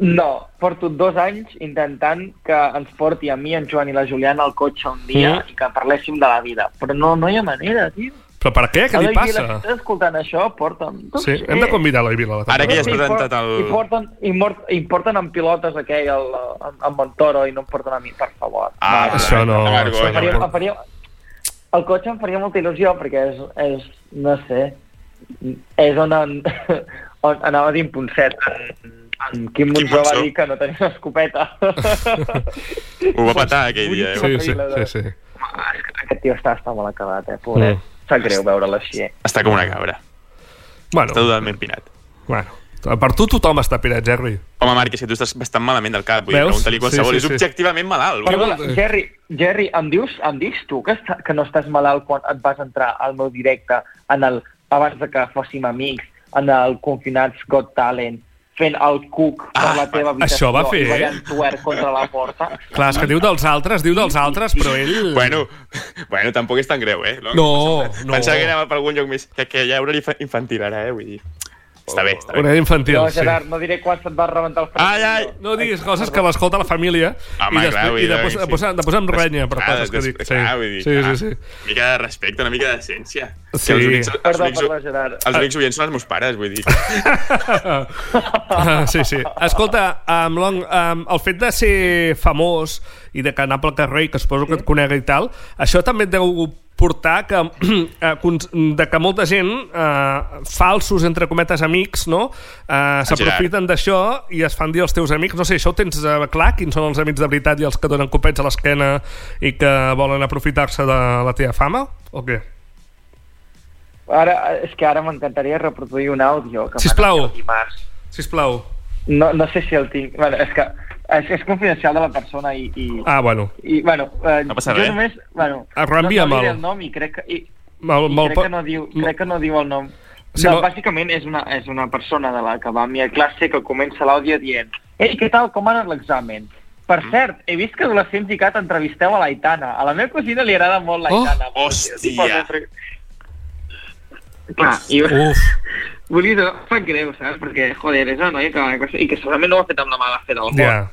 Speaker 7: No, porto dos anys intentant que ens porti a mi, en Joan i la Juliana al cotxe un dia
Speaker 2: Mm.
Speaker 7: i que parléssim de la vida. Però no, no hi ha manera, tio.
Speaker 2: Però per què? Què li passa?
Speaker 7: Vila, estàs escoltant això, porta'm. No
Speaker 2: Sí,
Speaker 7: sé.
Speaker 2: hem de convidar Eloi Vila
Speaker 3: Ara que ja has.
Speaker 7: Sí,
Speaker 3: presentat el-
Speaker 7: I porten, i, mort, i porten amb pilotes aquell, el, el, el Montoro, i no em porten a mi, per favor.
Speaker 3: Ah,
Speaker 7: Va,
Speaker 2: això no, això
Speaker 7: faria,
Speaker 2: no.
Speaker 7: em faria, el cotxe em faria molta il·lusió perquè és, és no sé, és on, en, on anava d'impunset. En, en Quim Monzó va dir que no tenia una escopeta.
Speaker 3: Ho va patar aquell dia, eh?
Speaker 2: Sí, sí, sí, sí.
Speaker 7: Ah, és que Aquest tio està, està molt acabat, eh, pobret.
Speaker 2: Mm.
Speaker 7: Sap greu veure'l així. eh.
Speaker 3: Està com una cabra.
Speaker 2: Bueno,
Speaker 3: Està totalment pinat.
Speaker 2: bueno, per tu tothom està pirat, Jerry.
Speaker 3: Home, Marc, és que tu estàs bastant malament del cap. Vull pregunta-li qualsevol.
Speaker 2: Sí, sí,
Speaker 3: és
Speaker 2: sí.
Speaker 3: objectivament malalt.
Speaker 7: Perdona, Jerry, Jerry, em dius, em dius tu que, està, que no estàs malalt quan et vas entrar al meu directe en el, abans de que fóssim amics, en el Confinats Got Talent, fent el cuc per
Speaker 3: Ah,
Speaker 7: la teva habitació
Speaker 2: això va fer,
Speaker 7: i
Speaker 2: eh?
Speaker 7: ballant contra la porta.
Speaker 2: Clar, és que diu dels altres, diu dels altres, però ell...
Speaker 3: Bueno, bueno, tampoc és tan greu, eh?
Speaker 2: No, no.
Speaker 3: Pensava que anava per algun lloc més... Que, que ja haurà infantil ara, eh? Vull dir... Està bé, està bé.
Speaker 2: Una infantil,
Speaker 7: No,
Speaker 2: sí.
Speaker 7: Gerard, no diré quan se't va rebentar el
Speaker 3: Ai, ai.
Speaker 2: No diguis coses que l'escolta la família
Speaker 3: Home,
Speaker 2: i, després,
Speaker 3: clar,
Speaker 2: i
Speaker 3: dir,
Speaker 2: de, posar,
Speaker 3: sí.
Speaker 2: de, posar, de posar amb renya per
Speaker 3: Clar,
Speaker 2: coses que dic. Sí,
Speaker 3: clar, dir,
Speaker 2: sí,
Speaker 3: clar.
Speaker 2: sí, sí.
Speaker 3: Una mica de respecte, una mica de decència.
Speaker 2: Sí.
Speaker 3: Que els únics, els,
Speaker 7: Perdó,
Speaker 3: únics,
Speaker 7: perdó, Gerard.
Speaker 3: els únics oients són els meus pares, vull dir.
Speaker 2: Ah, sí, sí. Escolta, um, Long, um, el fet de ser famós i de que anar pel carrer i que suposo que et conega i tal, això també et deu portar que, eh, de que molta gent, eh, falsos, entre cometes, amics, no? Eh, S'aprofiten d'això i es fan dir els teus amics. No sé, això ho tens eh, clar? Quins són els amics de veritat i els que donen copets a l'esquena i que volen aprofitar-se de la teva fama? O què?
Speaker 7: Ara, és que ara m'encantaria reproduir un àudio que
Speaker 2: Sisplau.
Speaker 7: dimarts.
Speaker 2: Sisplau.
Speaker 7: No, no sé si el tinc... Bueno, és que és, és confidencial de la persona i... i
Speaker 2: Ah, bueno.
Speaker 7: I, bueno, eh,
Speaker 3: No passa
Speaker 7: jo
Speaker 3: res.
Speaker 7: només... Bueno,
Speaker 2: Ah, reenvia'm
Speaker 7: no, no
Speaker 2: el-
Speaker 7: el nom i crec que... I,
Speaker 2: Mal,
Speaker 7: i
Speaker 2: mal,
Speaker 7: crec, que no diu, crec que no diu el nom.
Speaker 2: Sí,
Speaker 7: no,
Speaker 2: no-
Speaker 7: bàsicament és una, és una persona de la que va a mi a classe que comença l'àudio dient Ei, què tal, com ha anat l'examen? Per
Speaker 2: Mm.
Speaker 7: cert, he vist que Adolescents i Cat entrevisteu a l'Aitana. A la meva cosina li agrada molt l'Aitana.
Speaker 3: Oh, hòstia.
Speaker 7: Clar, i...
Speaker 2: Uf.
Speaker 7: Vull dir, no, fa greu, saps? Perquè, joder, és una noia que va a classe i que segurament no ho ha fet amb la mala fe del món.
Speaker 2: Ja.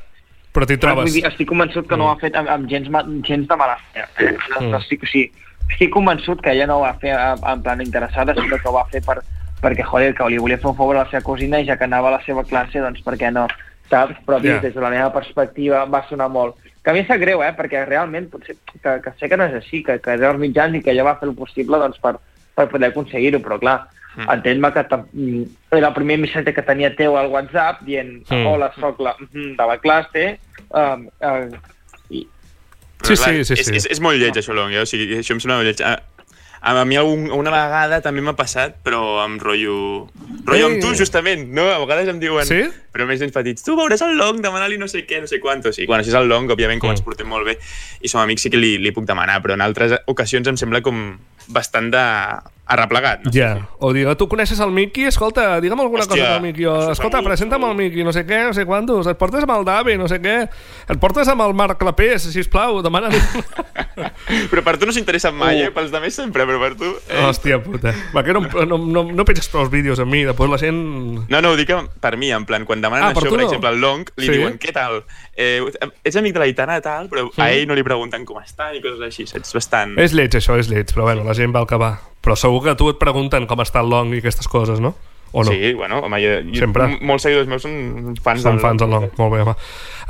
Speaker 2: Però t'hi trobes.
Speaker 7: Vull dir, estic convençut que no ho ha fet amb, amb gens, gens de mala fe. No,
Speaker 2: Mm.
Speaker 7: no estic, o sigui, estic convençut que ella no ho va fer en, en plan interessada, sinó que ho va fer per, perquè, joder, que li volia fer un favor a la seva cosina i ja que anava a la seva classe, doncs per què no? Saps? Però yeah. des de la meva perspectiva va sonar molt. Que a mi em sap greu, eh? Perquè realment potser que, que sé que no és així, que, que era els mitjans i que ella va fer el possible doncs, per, per poder aconseguir-ho, però clar, mm. entén-me que mm, era el primer missatge que tenia teu al WhatsApp dient
Speaker 2: Mm.
Speaker 7: hola, soc la, mm, de la classe, um, uh, i
Speaker 3: Però,
Speaker 2: Sí, sí, sí,
Speaker 3: és,
Speaker 2: sí.
Speaker 3: És, és molt lleig, això, Long, eh? o sigui, això em sembla molt lleig. A, a mi algun, una vegada també m'ha passat, però amb rotllo... Rotllo amb tu, justament, no? A vegades em diuen...
Speaker 2: Sí?
Speaker 3: Però més nens petits, tu veuràs el Long, demana-li no sé què, no sé quantos. I quan això és el Long, òbviament, com
Speaker 2: Mm.
Speaker 3: ens portem molt bé i som amics, sí que li, li puc demanar, però en altres ocasions em sembla com bastant de arreplegat. No?
Speaker 2: Ja, o digue, tu coneixes el Miqui? Escolta, digue'm alguna
Speaker 3: Hòstia,
Speaker 2: cosa del Miqui. O, escolta, presenta'm el Miqui, no sé què, no sé quantos. Et portes amb el Davi, no sé què. Et portes amb el Marc Clapés, sisplau, demana-li.
Speaker 3: Però per tu no s'interessa mai,
Speaker 7: Uh.
Speaker 3: eh? Pels altres sempre, però per tu... Eh?
Speaker 2: Hòstia puta. Va, que no, no, no, no penses prou els vídeos amb mi, després la gent...
Speaker 3: No, no, ho dic per mi, en plan, quan demanen
Speaker 2: Ah, per
Speaker 3: això, per
Speaker 2: no.
Speaker 3: exemple, al Long, li
Speaker 2: Sí?
Speaker 3: diuen, què tal? Eh, ets amic de l'Aitana, tal, però
Speaker 2: Sí.
Speaker 3: a ell no li pregunten com està ni coses així, saps? Bastant...
Speaker 2: És lleig, això, és lleig, però bueno, la gent va al que va. Però segur que a tu et pregunten com està el long i aquestes coses, no? O no?
Speaker 3: Sí, bueno, home, jo, jo,
Speaker 2: Sempre.
Speaker 3: molts seguidors meus són fans
Speaker 2: Són
Speaker 3: del
Speaker 2: fans del long, molt bé, home.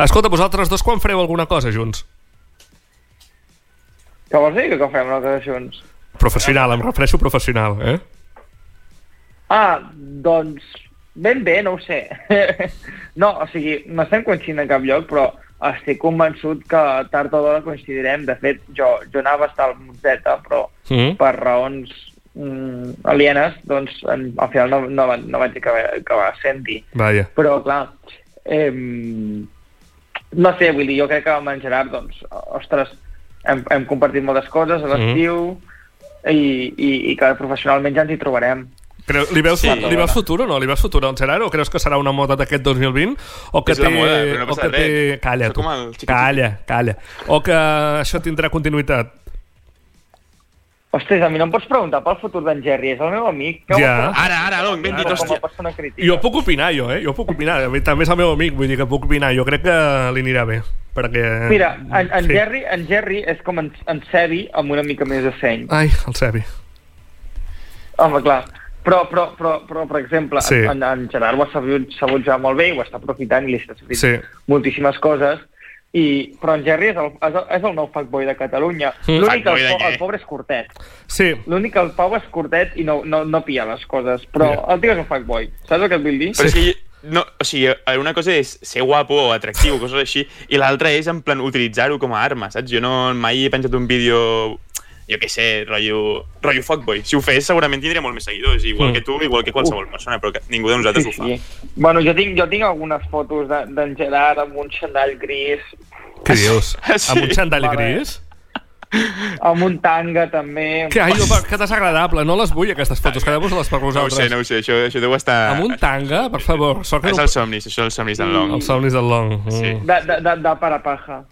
Speaker 2: Escolta, vosaltres dos quan fareu alguna cosa junts?
Speaker 7: Què vols dir que que fem una cosa junts?
Speaker 2: Professional, em refereixo professional, eh?
Speaker 7: Ah, doncs ben bé, no ho sé. no, o sigui, no estem coincidint en cap lloc, però estic convençut que tard o d'hora coincidirem. De fet, jo, jo anava a estar al Monzeta, però
Speaker 2: Mm.
Speaker 7: per raons mm, alienes, doncs en, al final no, no, va- no vaig acabar, acabar sent-hi. Però, clar, eh, no sé, vull dir, jo crec que amb en Gerard, doncs, ostres, hem, hem compartit moltes coses a l'estiu i, i, i que professionalment ja ens hi trobarem.
Speaker 2: Creu, li, veus,
Speaker 3: Sí.
Speaker 2: li veus futur o no? Li veus futur al Gerard o creus que serà una moda d'aquest 2020? O que
Speaker 3: És
Speaker 2: té...
Speaker 3: moda, no
Speaker 2: o que té...
Speaker 3: res.
Speaker 2: Calla, tu. Calla, calla. O que això tindrà continuïtat.
Speaker 7: Ostres, a mi no em pots preguntar pel futur d'en Jerry, és el meu amic. Què
Speaker 2: Ja.
Speaker 3: Ara, ara, Long, ben dit, hòstia.
Speaker 2: Jo puc opinar, jo, eh? Jo puc opinar. A mi També és el meu amic, vull dir que puc opinar. Jo crec que li anirà bé. Perquè...
Speaker 7: Mira, en, en,
Speaker 2: Sí.
Speaker 7: Jerry, en Jerry és com en, en Sebi amb una mica més de seny.
Speaker 2: Ai, el Sebi.
Speaker 7: Home, clar. Però, però, però, però per exemple,
Speaker 2: Sí.
Speaker 7: en, en Gerard ho ha sabut, sabut ja molt bé i ho està aprofitant i li està servint
Speaker 2: Sí.
Speaker 7: moltíssimes coses. I, però en Jerry és el, és el, és el nou fuckboy de Catalunya.
Speaker 2: Mm.
Speaker 7: L'únic el, po- el pobre és curtet.
Speaker 2: Sí,
Speaker 7: L'únic que el Pau és curtet i no, no, no pilla les coses. Però
Speaker 2: Mira.
Speaker 7: el tio és un fuckboy. Saps el que et vull dir?
Speaker 3: Però és que, no, o sigui, una cosa és ser guapo o atractiu, coses així, i l'altra és, en plan, utilitzar-ho com a arma, saps? Jo no mai he penjat un vídeo jo què sé, rotllo, rotllo fuckboy. Si ho fes, segurament tindria molt més seguidors, igual
Speaker 2: Mm.
Speaker 3: que tu, igual que qualsevol persona, però que ningú de nosaltres
Speaker 7: Sí,
Speaker 3: ho fa.
Speaker 7: sí. Bueno, jo tinc, jo tinc algunes fotos de- d'en Gerard amb un xandall gris,
Speaker 2: què dius?
Speaker 3: Sí.
Speaker 2: Amb un xandall
Speaker 7: Vale.
Speaker 2: gris?
Speaker 7: amb un tanga també.
Speaker 2: Que, ai, jo, que desagradable, no les vull aquestes fotos, quedeu-vos-les per
Speaker 3: No ho
Speaker 2: vosaltres.
Speaker 3: sé, no ho sé, això, això deu estar...
Speaker 2: Amb un tanga, per favor. Sort que
Speaker 3: És
Speaker 2: no...
Speaker 3: els somnis, això són els somnis d'en Long.
Speaker 2: Els somnis del long. Mm.
Speaker 3: Sí.
Speaker 7: De, de, de, de parapaja.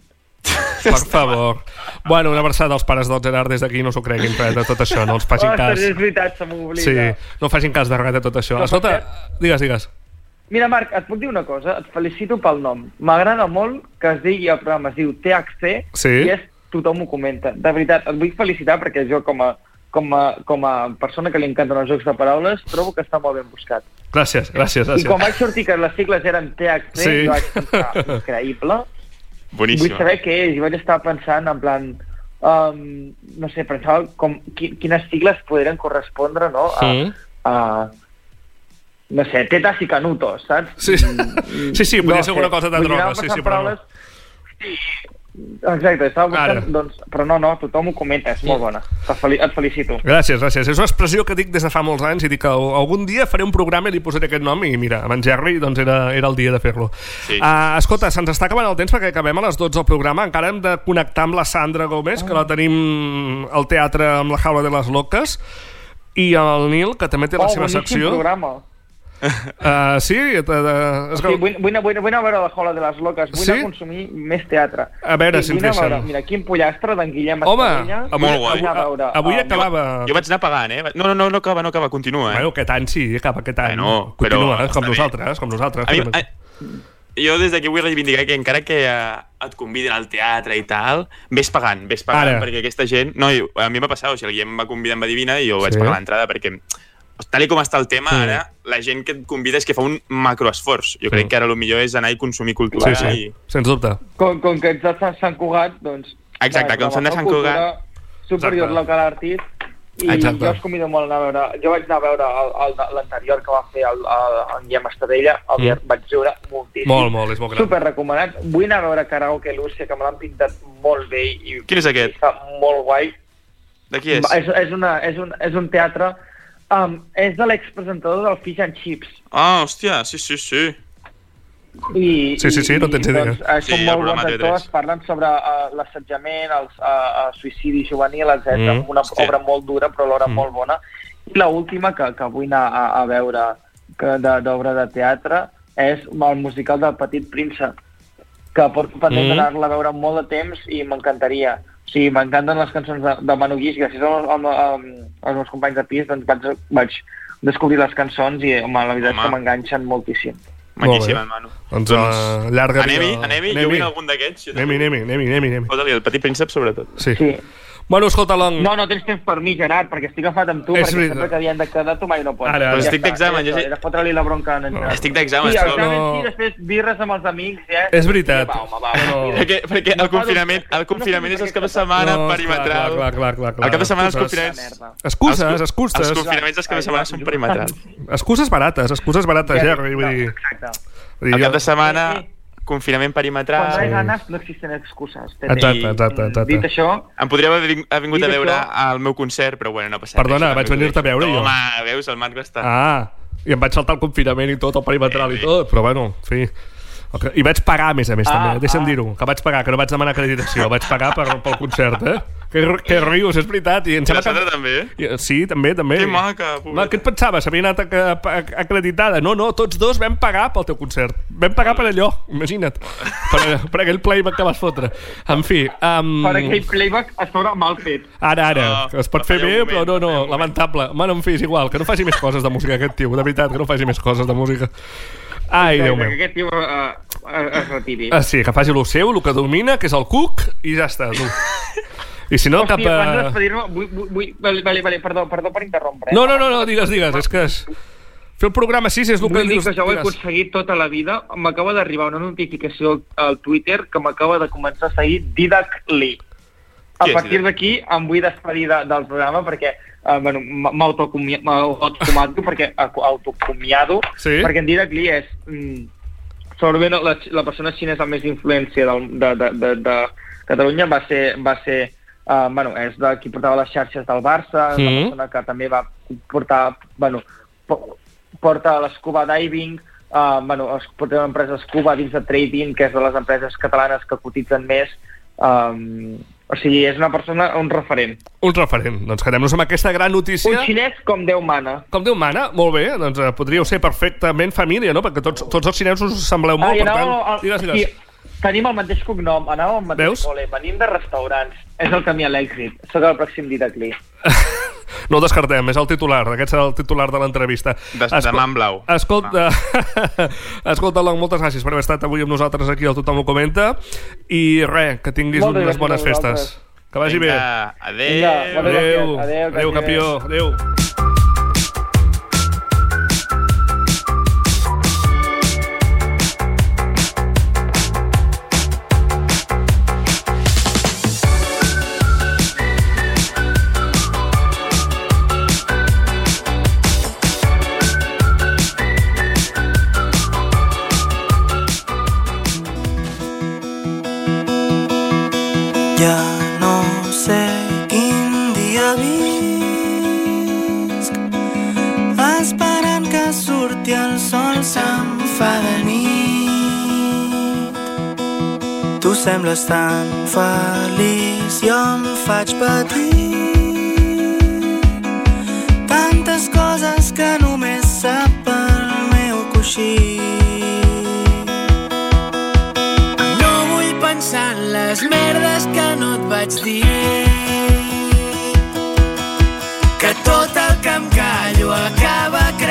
Speaker 2: Per favor. Bueno, una abraçada als pares del Gerard des d'aquí, no s'ho creguin res de tot això, no els facin
Speaker 7: Ostres,
Speaker 2: cas.
Speaker 7: és veritat, se m'oblida.
Speaker 2: Sí, no facin cas de res de tot això.
Speaker 7: No,
Speaker 2: Escolta,
Speaker 7: perquè-
Speaker 2: digues, digues.
Speaker 7: Mira, Marc, et puc dir una cosa? Et felicito pel nom. M'agrada molt que es digui el programa, es diu THC,
Speaker 2: Sí?
Speaker 7: i és tothom ho comenta. De veritat, et vull felicitar perquè jo com a, com a, com a persona que li encanten els jocs de paraules, trobo que està molt ben buscat.
Speaker 2: Gràcies, gràcies,
Speaker 7: I quan
Speaker 2: gràcies.
Speaker 7: vaig sortir que les sigles eren THC,
Speaker 2: Sí.
Speaker 7: jo vaig pensar, increïble.
Speaker 3: Boníssim.
Speaker 7: Vull saber què és, i vaig estar pensant en plan... Um, no sé, pensava com, qui, quines sigles podrien correspondre, no? A,
Speaker 2: Mm.
Speaker 7: a, no sé, tetas i canutos, saps?
Speaker 2: Sí, sí, sí, podria ser alguna cosa de droga, sí, sí, però no.
Speaker 7: paraules... Sí, exacte, estava buscant,
Speaker 2: Ara.
Speaker 7: doncs, però no, no, tothom ho comenta, és molt bona. Et, fel et felicito.
Speaker 2: Gràcies, gràcies. És una expressió que dic des de fa molts anys i dic que algun dia faré un programa i li posaré aquest nom i mira, amb en Jerry doncs era, era el dia de fer-lo.
Speaker 3: Sí.
Speaker 2: Uh, escolta, se'ns està acabant el temps perquè acabem a les 12 del programa. Encara hem de connectar amb la Sandra Gómez, que la tenim al teatre amb la jaula de les loques, i el Nil, que també té la
Speaker 7: oh,
Speaker 2: seva
Speaker 7: boníssim
Speaker 2: secció.
Speaker 7: programa.
Speaker 2: Uh, sí, uh, uh,
Speaker 7: Sí, vull, vull, vull, vull anar a veure la Jola de les Loques, vull
Speaker 2: Sí?
Speaker 7: anar a consumir més teatre.
Speaker 2: A veure si
Speaker 7: vull
Speaker 2: ens
Speaker 7: anar a veure,
Speaker 2: deixen.
Speaker 7: Mira, quin pollastre d'en Guillem
Speaker 2: Home,
Speaker 7: Espadella.
Speaker 2: avui,
Speaker 3: Molt guai.
Speaker 2: avui,
Speaker 7: Vull anar a veure,
Speaker 2: avui
Speaker 7: um,
Speaker 2: acabava...
Speaker 3: Jo vaig anar pagant, eh? No, no, no, no acaba, no acaba, continua, eh?
Speaker 2: Bueno, aquest any sí, acaba aquest any.
Speaker 3: Bueno, però
Speaker 2: Continua, eh? com nosaltres, com nosaltres.
Speaker 3: A mi, a, jo des d'aquí vull reivindicar que encara que eh, et conviden al teatre i tal, vés pagant, vés pagant,
Speaker 2: Ara.
Speaker 3: perquè aquesta gent... No, jo- a mi m'ha passat, o sigui, el Guillem em va convidar amb Adivina i jo vaig
Speaker 2: Sí.
Speaker 3: pagar l'entrada perquè tal com està el tema,
Speaker 2: Mm.
Speaker 3: ara, la gent que et convida és que fa un macroesforç. Jo crec
Speaker 2: Mm.
Speaker 3: que ara el millor és anar i consumir cultura
Speaker 2: Sí, sí,
Speaker 3: i...
Speaker 2: sens dubte.
Speaker 7: Com, com que ets de Sant- Sant Cugat, doncs...
Speaker 3: Exacte, com són de Sant Cugat.
Speaker 7: Superior
Speaker 2: Exacte.
Speaker 7: local artist, I
Speaker 2: Exacte.
Speaker 7: jo us convido molt a anar a veure... Jo vaig anar a veure el- el- l'anterior que va fer el, el, en Guillem Estadella, el
Speaker 2: Mm.
Speaker 7: vaig riure moltíssim.
Speaker 2: Molt, molt, és molt gran.
Speaker 7: Super recomanat. Vull anar a veure Karaoke Lúcia, que me l'han pintat molt bé i,
Speaker 3: Quin és aquest?
Speaker 7: i està molt guai.
Speaker 3: De qui és?
Speaker 7: És, és, una, és, un, és un teatre... Um, és de l'expresentador del Fish and Chips.
Speaker 3: Ah, hòstia, sí, sí, sí.
Speaker 7: I,
Speaker 2: Sí, sí, sí, no tens idea.
Speaker 7: Doncs, eh,
Speaker 3: Sí,
Speaker 7: són
Speaker 3: el
Speaker 7: molt
Speaker 3: programa
Speaker 7: bons
Speaker 3: TV3.
Speaker 7: actors, parlen sobre uh, l'assetjament, el uh, uh, suïcidi juvenil, etc.
Speaker 2: Mm,
Speaker 7: una
Speaker 3: hòstia.
Speaker 7: obra molt dura, però alhora
Speaker 2: Mm.
Speaker 7: molt bona. I l'última que, que vull anar a, a veure que de- d'obra de, teatre és el musical del Petit Príncep, que porto pendent
Speaker 2: Mm.
Speaker 7: d'anar-la a veure molt de temps i m'encantaria. Sigui, m'encanten les cançons de, de Manu Guix, gràcies als, als, als meus companys de pis, doncs vaig, vaig descobrir les cançons i home, la veritat és
Speaker 3: Home.
Speaker 7: que m'enganxen moltíssim.
Speaker 3: Maquíssim,
Speaker 2: bé.
Speaker 3: el Manu.
Speaker 2: Doncs, uh, llarga
Speaker 3: Anem-hi, anem-hi, jo vull algun d'aquests.
Speaker 2: Anem-hi, anem-hi, anem-hi, anem-hi, anem-hi.
Speaker 3: Posa-li el petit príncep, sobretot.
Speaker 2: Sí.
Speaker 7: Sí.
Speaker 2: Bueno, escolta, Long,
Speaker 7: No, no tens temps per mi, Gerard, perquè estic agafat amb tu,
Speaker 2: És
Speaker 7: perquè
Speaker 2: veritat.
Speaker 7: sempre que havien de quedar tu mai no pots.
Speaker 2: Ara, ara.
Speaker 3: Però estic d'examen,
Speaker 7: ja
Speaker 3: jo
Speaker 7: Era fotre-li la bronca en Gerard.
Speaker 3: Estic d'examen,
Speaker 7: Sí, examen,
Speaker 2: No.
Speaker 7: sí, després birres amb els amics, eh?
Speaker 2: És veritat.
Speaker 7: Va, home, va,
Speaker 2: No.
Speaker 3: Perquè, perquè
Speaker 7: No
Speaker 3: el confinament, el confinament
Speaker 7: No
Speaker 3: és
Speaker 7: per
Speaker 3: caps de setmana
Speaker 2: No,
Speaker 3: perimetral.
Speaker 2: clar, clar, clar, clar, clar.
Speaker 3: El cap de setmana els confinaments...
Speaker 2: Excuses,
Speaker 3: els,
Speaker 2: excuses.
Speaker 3: Els confinaments dels caps de setmana són perimetrals.
Speaker 2: Excuses barates, excuses barates, ja, vull
Speaker 7: No,
Speaker 2: dir...
Speaker 7: Exacte.
Speaker 3: El cap de setmana, Confinament
Speaker 7: Quan no hi ha
Speaker 3: perimetral...
Speaker 7: ganes no existen excuses. Tete.
Speaker 2: Exacte, exacte, exacte.
Speaker 7: Dit això,
Speaker 3: Em podria haver ving- haver vingut a
Speaker 7: Dit
Speaker 3: veure
Speaker 7: això-
Speaker 3: al meu concert, però bueno, no passa
Speaker 2: Perdona,
Speaker 3: res.
Speaker 2: vaig venir-te a veure jo.
Speaker 3: Home, veus, el Marc va estar...
Speaker 2: Ah, i em vaig saltar el confinament i tot, el perimetral
Speaker 3: Sí,
Speaker 2: i
Speaker 3: sí.
Speaker 2: tot, però bueno, en fi... I vaig pagar, a més a més,
Speaker 7: Ah,
Speaker 2: també. Deixa'm
Speaker 7: ah.
Speaker 2: dir-ho, que vaig pagar, que no vaig demanar acreditació. Vaig pagar per, pel concert, eh? Que, que rius, és veritat. I em
Speaker 3: I la Sandra
Speaker 2: que...
Speaker 3: també, eh?
Speaker 2: I- Sí, també, també.
Speaker 3: Que maca,
Speaker 2: Home,
Speaker 3: pobreta.
Speaker 2: què et pensaves? S'havia anat a, a, a, acreditada. No, no, tots dos vam pagar pel teu concert. Vam pagar per allò, imagina't. Per, per aquell playback que vas fotre. En fi... Um,
Speaker 7: per aquell playback a sobre mal fet.
Speaker 2: Ara, ara, que es pot fer bé,
Speaker 3: un
Speaker 2: però
Speaker 3: moment,
Speaker 2: no, no,
Speaker 3: moment.
Speaker 2: lamentable. Bueno, en fi, és igual, que no faci més coses de música aquest tio, de veritat, que no faci més coses de música. Ai, Déu
Speaker 7: que
Speaker 2: meu.
Speaker 7: aquest tio uh, es retiri.
Speaker 2: Ah, sí, que faci el seu, el que domina, que és el cuc, i ja està, tu. I si no,
Speaker 7: Hòstia,
Speaker 2: cap
Speaker 7: abans de
Speaker 2: a...
Speaker 7: despedir-me, vull, vull, vull, vale, vale, vale, perdó, perdó per interrompre. eh?
Speaker 2: No, no, no, no, digues, digues, és que és... Fer el programa així és el que
Speaker 7: Vull dir que jo ho he aconseguit tota la vida. M'acaba d'arribar una notificació al Twitter que m'acaba de començar a seguir Didac Lee. A partir d'aquí em vull despedir de, del programa perquè uh, bueno, m'autocomiado perquè au- autocomiado
Speaker 2: Sí.
Speaker 7: perquè en Didac Lee és mm, segurament la, la persona xinesa amb més influència del, de, de, de, de Catalunya va ser, va ser uh, bueno, és de qui portava les xarxes del Barça,
Speaker 2: Mhm.
Speaker 7: una persona que també va portar, bueno, po- porta l'escuba diving, uh, bueno, es porta una empresa escuba dins de trading, que és de les empreses catalanes que cotitzen més, um, o sigui, és una persona, un referent.
Speaker 2: Un referent. Doncs quedem-nos amb aquesta gran notícia.
Speaker 7: Un xinès com Déu mana.
Speaker 2: Com Déu mana, molt bé, doncs eh, podríeu ser perfectament família, no? Perquè tots, tots els xinesos us sembleu molt,
Speaker 7: i
Speaker 2: per tant...
Speaker 7: al-
Speaker 2: Digues, digues.
Speaker 7: sí, tenim el mateix cognom, anàvem al mateix
Speaker 2: Veus?
Speaker 7: col·le, venim de restaurants, és el camí a l'èxit. Soc el pròxim dit aquí.
Speaker 2: No el descartem, és el titular, aquest serà el titular de l'entrevista.
Speaker 3: De- de mà en blau.
Speaker 2: Escolta, escolta, Long, moltes gràcies per haver estat avui amb nosaltres aquí al Tothom ho comenta i res, que tinguis
Speaker 7: Moltes
Speaker 2: unes bones festes. Que vagi bé.
Speaker 3: Vinga, adéu.
Speaker 7: Vinga, moltes
Speaker 2: Adéu.
Speaker 7: Adéu, que
Speaker 2: adéu,
Speaker 7: vagi bé.
Speaker 2: campió, adéu.
Speaker 5: Ja sembles tan feliç, jo em faig petit Tantes coses que només sap el meu coixí no vull pensar en les merdes que no et vaig dir. Que tot el que em callo acaba cremant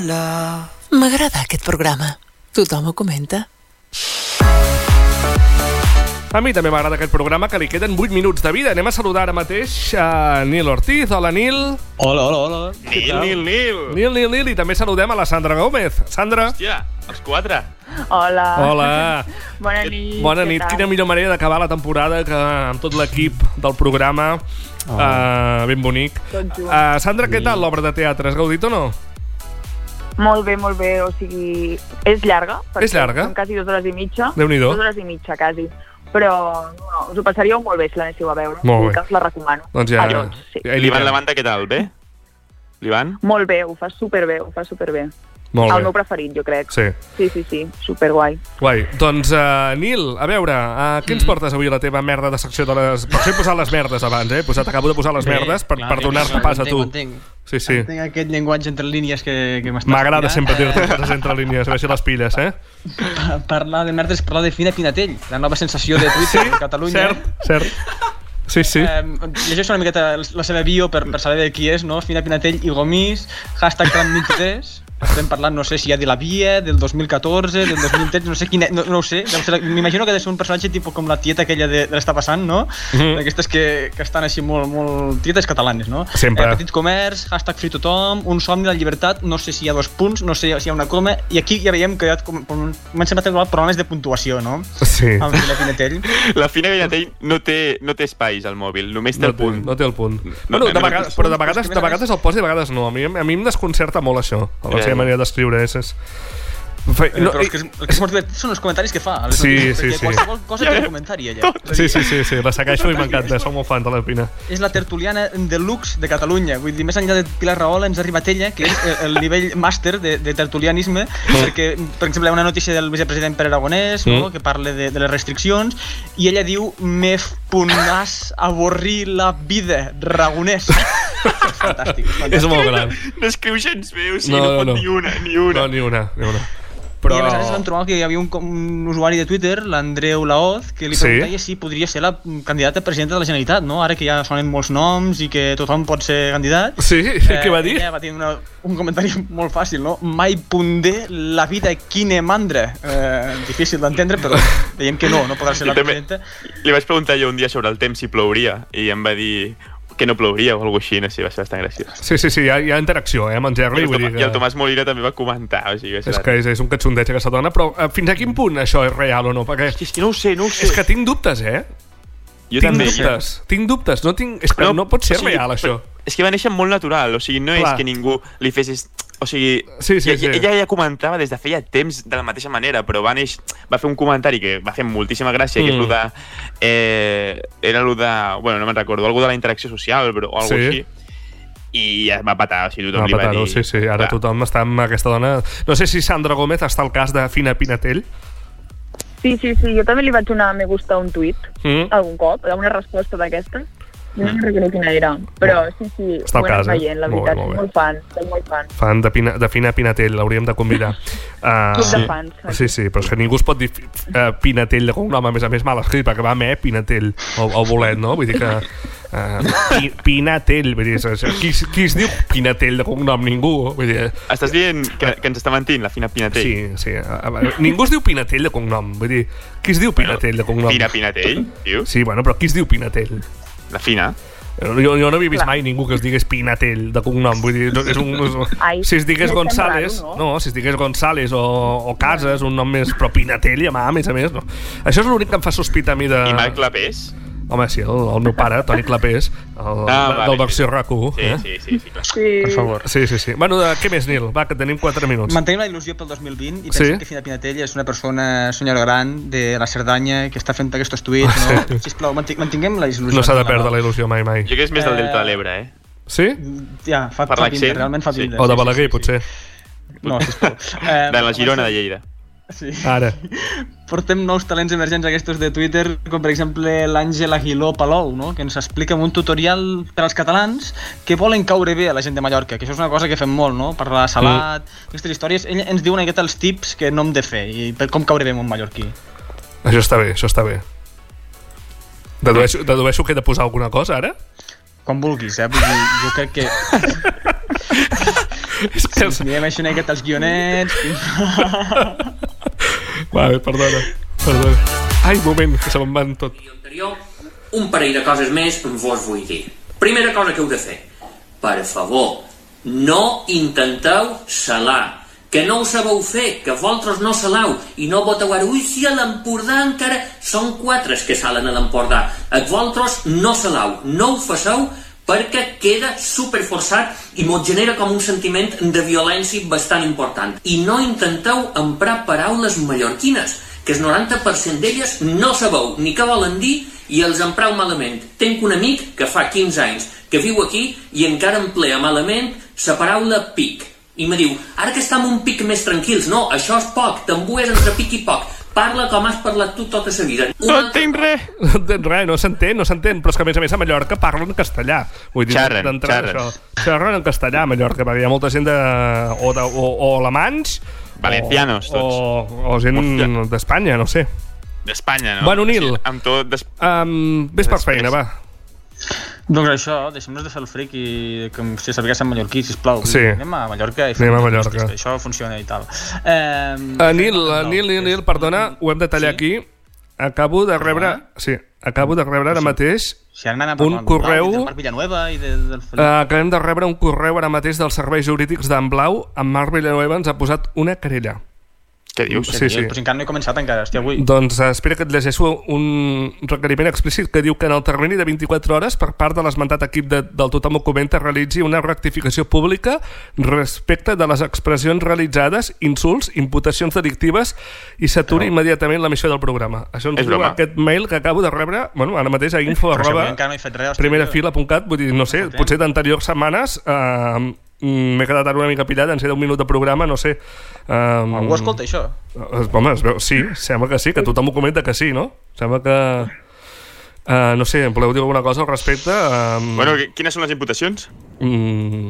Speaker 5: love.
Speaker 1: M'agrada aquest programa. Tothom ho comenta.
Speaker 2: A mi també m'agrada aquest programa, que li queden 8 minuts de vida. Anem a saludar ara mateix a Nil Ortiz. Hola, Nil.
Speaker 9: Hola, hola, hola.
Speaker 3: Nil, Nil, Nil.
Speaker 2: Nil, Nil, Nil. I també saludem a la Sandra Gómez. Sandra.
Speaker 3: Hòstia, els quatre.
Speaker 10: Hola.
Speaker 2: Hola.
Speaker 10: Bona nit.
Speaker 2: Bona nit. Quina millor manera d'acabar la temporada que amb tot l'equip del programa.
Speaker 9: Oh.
Speaker 2: Uh, ben bonic. Uh, Sandra, què tal l'obra de teatre? Has gaudit o no?
Speaker 10: Molt bé, molt bé. O sigui, és llarga.
Speaker 2: És llarga?
Speaker 10: Són quasi dues hores i mitja.
Speaker 2: Déu-n'hi-do.
Speaker 10: Dues hores i mitja, quasi. Però no, us ho passaríeu molt bé si l'anéssiu a veure.
Speaker 2: Molt bé.
Speaker 10: I que us la recomano.
Speaker 2: Doncs ja...
Speaker 10: A tots, sí.
Speaker 2: hi
Speaker 3: L'Ivan. Levanta, què tal? Bé? L'Ivan?
Speaker 10: Molt bé, ho fa superbé, ho fa superbé.
Speaker 2: Molt
Speaker 10: El
Speaker 2: bé.
Speaker 10: meu preferit, jo crec.
Speaker 2: Sí.
Speaker 10: Sí, sí, sí, superguai.
Speaker 2: Guai. Doncs, uh, Nil, a veure, uh, què
Speaker 9: Mm.
Speaker 2: ens portes avui a la teva merda de secció de les... Per això he posat les merdes abans, eh? He posat, acabo de posar les
Speaker 9: Bé,
Speaker 2: merdes per,
Speaker 9: clar,
Speaker 2: per donar-te pas a tu.
Speaker 9: entenc.
Speaker 2: Sí, sí.
Speaker 9: Entenc aquest llenguatge entre línies que, que m'estàs
Speaker 2: M'agrada sempre dir-te coses entre línies, a veure si les pilles, eh?
Speaker 9: Pa- Parlar de merda és parlar de Fina Pinatell, la nova sensació de Twitter de Catalunya.
Speaker 2: Cert, cert. Sí, sí.
Speaker 9: Eh, llegeixo una miqueta la seva bio per, per saber de qui és, no? Fina Pinatell i Gomís, hashtag Tram 23. Estem parlant, no sé si ja de la Via, del 2014, del 2013, no sé quina... No, no ho sé, deu ser- m'imagino que ha de ser un personatge tipus com la tieta aquella de, de l'està passant, no?
Speaker 2: Mhm.
Speaker 9: D'aquestes que, que estan així molt, molt... Tietes catalanes, no?
Speaker 2: Sempre.
Speaker 9: Eh, petit comerç, hashtag free tothom, un somni de la llibertat, no sé si hi ha dos punts, no sé si hi ha una coma, i aquí ja veiem que ja com, com, comencem a tenir problemes de puntuació, no?
Speaker 2: Sí.
Speaker 9: Amb Fina Pinatell.
Speaker 3: La Fina Gallatell no té, no té espais al mòbil, només té
Speaker 2: No
Speaker 3: el
Speaker 2: té,
Speaker 3: punt.
Speaker 2: no té el punt.
Speaker 3: No,
Speaker 2: bueno,
Speaker 3: no,
Speaker 2: de
Speaker 3: no,
Speaker 2: vegades,
Speaker 3: no,
Speaker 2: però de
Speaker 9: no,
Speaker 2: vegades, de
Speaker 9: a
Speaker 2: vegades el posa i de vegades no. A mi, a mi em desconcerta molt això, la
Speaker 3: Ja, ja.
Speaker 2: manera d'escriure. És, és... Fe...
Speaker 9: Eh, però és que, és, que és molt divertit són els comentaris que fa. les
Speaker 2: Sí,
Speaker 9: notícies,
Speaker 2: sí,
Speaker 9: perquè
Speaker 2: sí.
Speaker 9: Qualsevol cosa té un comentari, ella. A
Speaker 2: Sí, sí, sí, sí, la segueixo i m'encanta, som molt fan de la Pina.
Speaker 9: És la tertuliana deluxe de Catalunya. Vull dir, més enllà de Pilar Rahola ens ha arribat ella, que és eh, el nivell màster de, de tertulianisme, perquè, per exemple, hi ha una notícia del vicepresident Pere Aragonès, no?,
Speaker 2: Mm.
Speaker 9: que parla de, de les restriccions, i ella diu me punàs avorrir la vida, Ragonès. és fantàstic, és fantàstic.
Speaker 2: És molt gran.
Speaker 3: No escriu gens bé, o sigui,
Speaker 2: No,
Speaker 3: no,
Speaker 2: no,
Speaker 3: pot
Speaker 2: no.
Speaker 3: ni una, ni una.
Speaker 2: No, ni una, ni una.
Speaker 9: Però... I a més a més vam trobar que hi havia un, un usuari de Twitter, l'Andreu Laoz, que li
Speaker 2: Sí.
Speaker 9: preguntava si podria ser la candidata a presidenta de la Generalitat, no? Ara que ja sonen molts noms i que tothom pot ser candidat.
Speaker 2: Sí? Què va dir?
Speaker 9: Ella va tenir una, un comentari molt fàcil, no? Mai pondé la vida quine mandra. Eh, difícil d'entendre, però veiem que no, no podrà ser la presidenta.
Speaker 3: li vaig preguntar jo un dia sobre el temps si plouria i em va dir que no plouria o alguna així, no sé, va ser bastant graciós.
Speaker 2: Sí, sí, sí, hi ha, hi ha interacció, eh, amb en
Speaker 3: I
Speaker 2: Gerli,
Speaker 3: el,
Speaker 2: vull dir
Speaker 3: I el
Speaker 2: que...
Speaker 3: Tomàs Molina també va comentar, o sigui, va
Speaker 2: És que és, és un catxondeig aquesta dona, però eh, fins a quin punt això és real o no? Perquè
Speaker 3: És que no ho sé, no ho sé.
Speaker 2: és que tinc dubtes, eh?
Speaker 3: Jo
Speaker 2: tinc
Speaker 3: també.
Speaker 2: dubtes, tinc dubtes. No, tinc... És que no, no pot ser
Speaker 3: o sigui,
Speaker 2: real, això.
Speaker 3: És que va néixer molt natural, o sigui, no
Speaker 2: Clar.
Speaker 3: és que ningú li fes... O sigui,
Speaker 2: Sí, sí,
Speaker 3: ella,
Speaker 2: sí.
Speaker 3: ella ja comentava des de feia temps de la mateixa manera, però va, neix, va fer un comentari que va fer moltíssima gràcia, que és
Speaker 2: Mm.
Speaker 3: el de... Eh, era el de... Bueno, no me'n recordo, algo de la interacció social, però, o algo
Speaker 2: Sí.
Speaker 3: així. I ja va patar, o sigui, tothom
Speaker 2: Va
Speaker 3: li va
Speaker 2: patar-ho,
Speaker 3: dir...
Speaker 2: sí, sí, ara
Speaker 3: Clar.
Speaker 2: tothom està amb aquesta dona... No sé si Sandra Gómez està al cas de Fina Pinatell.
Speaker 10: Sí, sí, sí, jo també li vaig donar me gusta a un tuit,
Speaker 2: Mm.
Speaker 10: algun cop, a una resposta d'aquesta. Jo no recordo quina era, però sí, sí,
Speaker 2: Està al
Speaker 10: ho he anat
Speaker 2: cas, eh?
Speaker 10: veient, la
Speaker 2: Molt
Speaker 10: veritat,
Speaker 2: molt bé.
Speaker 10: molt fan, soc molt fan.
Speaker 2: Fan de, Pina, de Fina Pinatell, l'hauríem de convidar. Uh,
Speaker 10: Club de fans.
Speaker 2: Sí, sí, però és que ningú es pot dir uh, Pinatell de cognom, a més a més mal escrit, perquè va amb E, Pinatell, o, o bolet, no? Vull dir que... Uh, pi, Pinatell, vull dir, qui, es- qui es diu Pinatell de cognom? Ningú, vull dir...
Speaker 3: Estàs dient que, que ens està mentint, la Fina Pinatell?
Speaker 2: Sí, sí. A, a, ningú es diu Pinatell de cognom, vull dir... Qui es diu Pinatell de cognom?
Speaker 3: Fina Pinatell, dius?
Speaker 2: Sí, bueno, però qui es diu Pinatell?
Speaker 3: La Fina.
Speaker 2: Jo, jo no havia vist mai ningú que es digués Pinatell de cognom, vull dir, no, és un, és un,
Speaker 10: Ai,
Speaker 2: si es digués
Speaker 10: no
Speaker 2: González,
Speaker 10: raro,
Speaker 2: no? si es digués González o, o Casas, un nom més, però Pinatell, a mà, a més a més, no. Això és l'únic que em fa sospitar a mi de...
Speaker 3: I Marc Clapés?
Speaker 2: Home, sí, el, el meu pare, Toni Clapés, el,
Speaker 3: Ah,
Speaker 2: del versió RAC1.
Speaker 3: Sí,
Speaker 2: eh?
Speaker 3: sí, sí, sí, clar.
Speaker 10: Sí.
Speaker 9: Per favor.
Speaker 2: Sí, sí, sí. Bueno, de, què més, Nil? Va, que tenim 4 minuts.
Speaker 9: Mantenim la il·lusió pel 2020 i
Speaker 2: Sí.
Speaker 9: pensem que Fina Pinatell és una persona senyora gran de la Cerdanya que està fent aquests tuits, no? Sisplau, manting, mantinguem la il·lusió.
Speaker 2: No s'ha de perdre la il·lusió mai, mai.
Speaker 3: Jo crec que és més del
Speaker 9: Eh,
Speaker 3: Delta de l'Ebre, eh?
Speaker 2: Sí?
Speaker 9: Ja, fa,
Speaker 3: Per
Speaker 9: fa pinta, realment fa
Speaker 3: sí.
Speaker 9: pinta.
Speaker 2: O de Balaguer, potser.
Speaker 9: No, sisplau. Eh,
Speaker 3: De la Girona de Lleida.
Speaker 9: Sí.
Speaker 2: Ara.
Speaker 9: Portem nous talents emergents aquests de Twitter, com per exemple l'Àngel Aguiló Palou, no? que ens explica amb un tutorial per als catalans que volen caure bé a la gent de Mallorca, que això és una cosa que fem molt, no? Parlar salat, mm. aquestes històries. Ell ens diu una miqueta els tips que no hem de fer i per com caure bé amb un mallorquí.
Speaker 2: Això està bé, això està bé. Dedueixo, dedueixo que he de posar alguna cosa, ara?
Speaker 9: Com vulguis, eh? Vull dir, jo crec que...
Speaker 2: És que.
Speaker 9: Mirem això una miqueta els guionets...
Speaker 2: Vale, perdona. Perdona. Ai, moment, que se me'n van tot.
Speaker 11: anterior, un parell de coses més vos vull dir. Primera cosa que heu de fer. Per favor, no intenteu salar. Que no ho sabeu fer, que vosaltres no saleu i no voteu ara, ui, si a l'Empordà encara són quatre que salen a l'Empordà. Et vosaltres no saleu, no ho faceu perquè queda superforçat i mos genera com un sentiment de violència bastant important. I no intenteu emprar paraules mallorquines, que el 90% d'elles no sabeu ni què volen dir i els empreu malament. Tenc un amic que fa 15 anys que viu aquí i encara emplea malament la paraula pic. I me diu, ara que estem un pic més tranquils, no, això és poc, t'embues entre pic i poc. Parla com has parlat tu tota la vida.
Speaker 3: No entenc res.
Speaker 2: No entenc res, no s'entén, no s'entén, però és que a més a més a Mallorca parlen castellà. Vull dir,
Speaker 3: Xerren, xerren.
Speaker 2: Això. Xerren en castellà a Mallorca, perquè hi ha molta gent de... o, de, o, o alemanys...
Speaker 3: Valencianos,
Speaker 2: o,
Speaker 3: tots.
Speaker 2: O, o gent d'Espanya, no sé.
Speaker 3: D'Espanya, no?
Speaker 2: Bueno, Nil.
Speaker 3: Sí, amb tot... Des...
Speaker 2: Um, ves per feina, va.
Speaker 9: Doncs això, deixem-nos de fer el fric i com si som mallorquí, sisplau.
Speaker 2: Sí.
Speaker 9: Anem a Mallorca i fem
Speaker 2: Anem a Mallorca.
Speaker 9: Això funciona i tal. Eh,
Speaker 2: Uh, Nil, uh, Nil, Nil, Nil, perdona, ho hem de tallar aquí. Acabo de rebre... Sí, acabo de rebre ara mateix
Speaker 9: Si ara anem a
Speaker 2: un correu...
Speaker 9: del Marc Villanueva i de, del Felip.
Speaker 2: Uh, acabem de rebre un correu ara mateix dels serveis jurídics d'en Blau. En Marc Villanueva ens ha posat una querella.
Speaker 3: Què dius?
Speaker 2: Sí, sí.
Speaker 9: Però si encara no he començat encara, hòstia, avui.
Speaker 2: Doncs eh, espera que et llegeixo un requeriment explícit que diu que en el termini de 24 hores per part de l'esmentat equip de, del Tothom ho comenta realitzi una rectificació pública respecte de les expressions realitzades, insults, imputacions delictives i s'aturi immediatament l'emissió del programa. Això ens
Speaker 3: És
Speaker 2: diu
Speaker 3: broma.
Speaker 2: aquest mail que acabo de rebre, bueno, ara mateix a info arroba
Speaker 9: no
Speaker 2: vull dir, no sé, potser d'anteriors setmanes eh, m'he quedat ara una mica pillat, en sé 10 minuts de programa, no sé. Um,
Speaker 9: Algú escolta això?
Speaker 2: Home, es veu, sí, sembla que sí, que tothom ho comenta que sí, no? Sembla que... Uh, no sé, em voleu dir alguna cosa al respecte? Um,
Speaker 3: Bueno, qui- quines són les imputacions?
Speaker 2: mm,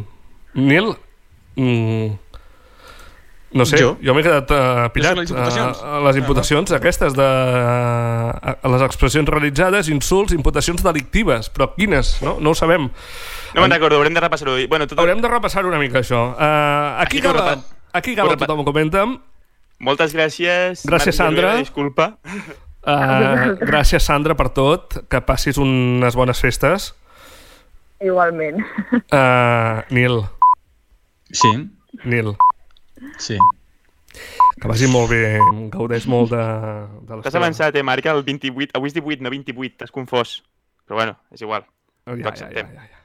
Speaker 2: Nil? Mm, no sé,
Speaker 3: Jo?
Speaker 2: jo, m'he quedat uh, pillat.
Speaker 9: les imputacions?
Speaker 2: Uh, les imputacions aquestes de uh, les expressions realitzades, insults, imputacions delictives, però quines? No, no ho sabem.
Speaker 3: No me'n recordo, haurem de repassar-ho. Bueno, tot...
Speaker 2: Haurem de repassar una mica això. Uh, aquí,
Speaker 3: Aquí
Speaker 2: acaba,
Speaker 3: repa-
Speaker 2: aquí acaba
Speaker 3: repa-
Speaker 2: tothom ho comenta.
Speaker 3: Moltes gràcies.
Speaker 2: Gràcies,
Speaker 3: Marc
Speaker 2: Sandra.
Speaker 3: Disculpa.
Speaker 2: Uh, gràcies, Sandra, per tot. Que passis unes bones festes.
Speaker 10: Igualment.
Speaker 2: Uh, Nil,
Speaker 9: Sí,
Speaker 2: Nil,
Speaker 9: sí.
Speaker 2: que vagi molt bé. Gaudeix molt de, de
Speaker 3: T'has avançat, eh, Marc, el 28. Avui és 18, no 28, t'has confós. Però bueno, és igual.
Speaker 2: Ja,
Speaker 3: Ho
Speaker 2: ja, ja,
Speaker 3: acceptem.
Speaker 2: ja, ja.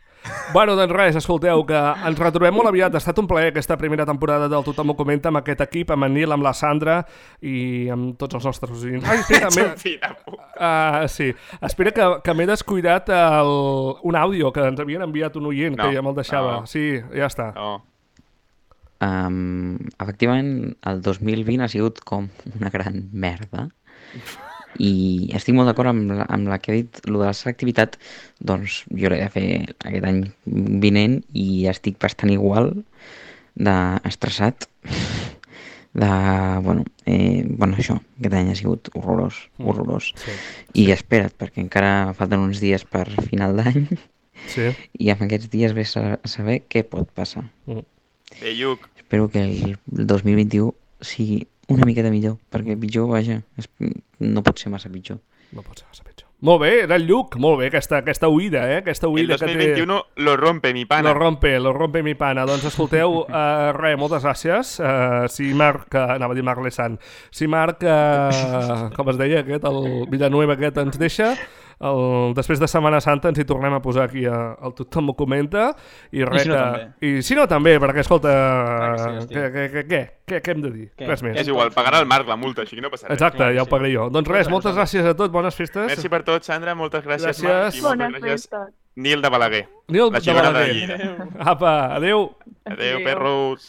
Speaker 2: Bueno, doncs res, escolteu, que ens retrobem molt aviat. Ha estat un plaer aquesta primera temporada del Tothom ho comenta amb aquest equip, amb en Nil, amb la Sandra i amb tots els nostres cosins. Ai, espera, m'he-
Speaker 3: Fina, pu-
Speaker 2: Uh, sí, espera que, que m'he descuidat el, un àudio que ens havien enviat un oient,
Speaker 3: No,
Speaker 2: que ja me'l deixava.
Speaker 3: no.
Speaker 2: Sí, ja està.
Speaker 3: No.
Speaker 12: Um, efectivament, el 2020 ha sigut com una gran merda i estic molt d'acord amb, la, amb la que ha dit, lo de la selectivitat, doncs jo l'he de fer aquest any vinent i estic bastant igual d'estressat de, bueno, eh, bueno, això, aquest any ha sigut horrorós, horrorós.
Speaker 2: Sí.
Speaker 12: I espera't, perquè encara falten uns dies per final d'any
Speaker 2: Sí.
Speaker 12: i amb aquests dies ves a, saber què pot passar.
Speaker 3: Bé, Lluc,
Speaker 12: Espero que el 2021 sigui una miqueta millor, perquè pitjor, vaja, és, no pot ser massa pitjor.
Speaker 2: No pot ser massa pitjor. Molt bé, era el Lluc, molt bé, aquesta, aquesta oïda, eh? Aquesta
Speaker 3: el
Speaker 2: oïda que té...
Speaker 3: 2021 lo rompe mi pana.
Speaker 2: Lo rompe, lo rompe mi pana. Doncs escolteu, uh, res, moltes gràcies. Uh, si Marc, uh, anava a dir Marc Lesan, si Marc, uh, com es deia aquest, el Villanueva aquest ens deixa, el, després de Setmana Santa ens hi tornem a posar aquí a, el tothom ho comenta i res
Speaker 9: si no,
Speaker 2: que...
Speaker 9: també.
Speaker 2: I si no també, perquè escolta,
Speaker 9: que sí,
Speaker 2: què, què, què, què, què, què hem de dir?
Speaker 9: Què?
Speaker 2: Res més.
Speaker 3: És igual, pagarà el Marc la multa, així que no passa res.
Speaker 2: Exacte,
Speaker 9: clar
Speaker 2: ja ho
Speaker 9: sí.
Speaker 2: pagaré jo. Doncs res, moltes gràcies a tots, bones festes.
Speaker 3: Merci per tot, Sandra, moltes gràcies,
Speaker 2: Gràcies.
Speaker 3: Marc, i moltes
Speaker 10: Bones
Speaker 3: gràcies,
Speaker 10: festes.
Speaker 3: Nil de Balaguer.
Speaker 2: Nil
Speaker 3: La
Speaker 2: de
Speaker 3: de
Speaker 2: Balaguer.
Speaker 3: Lleida.
Speaker 2: Apa, adeu.
Speaker 3: Adéu, perros.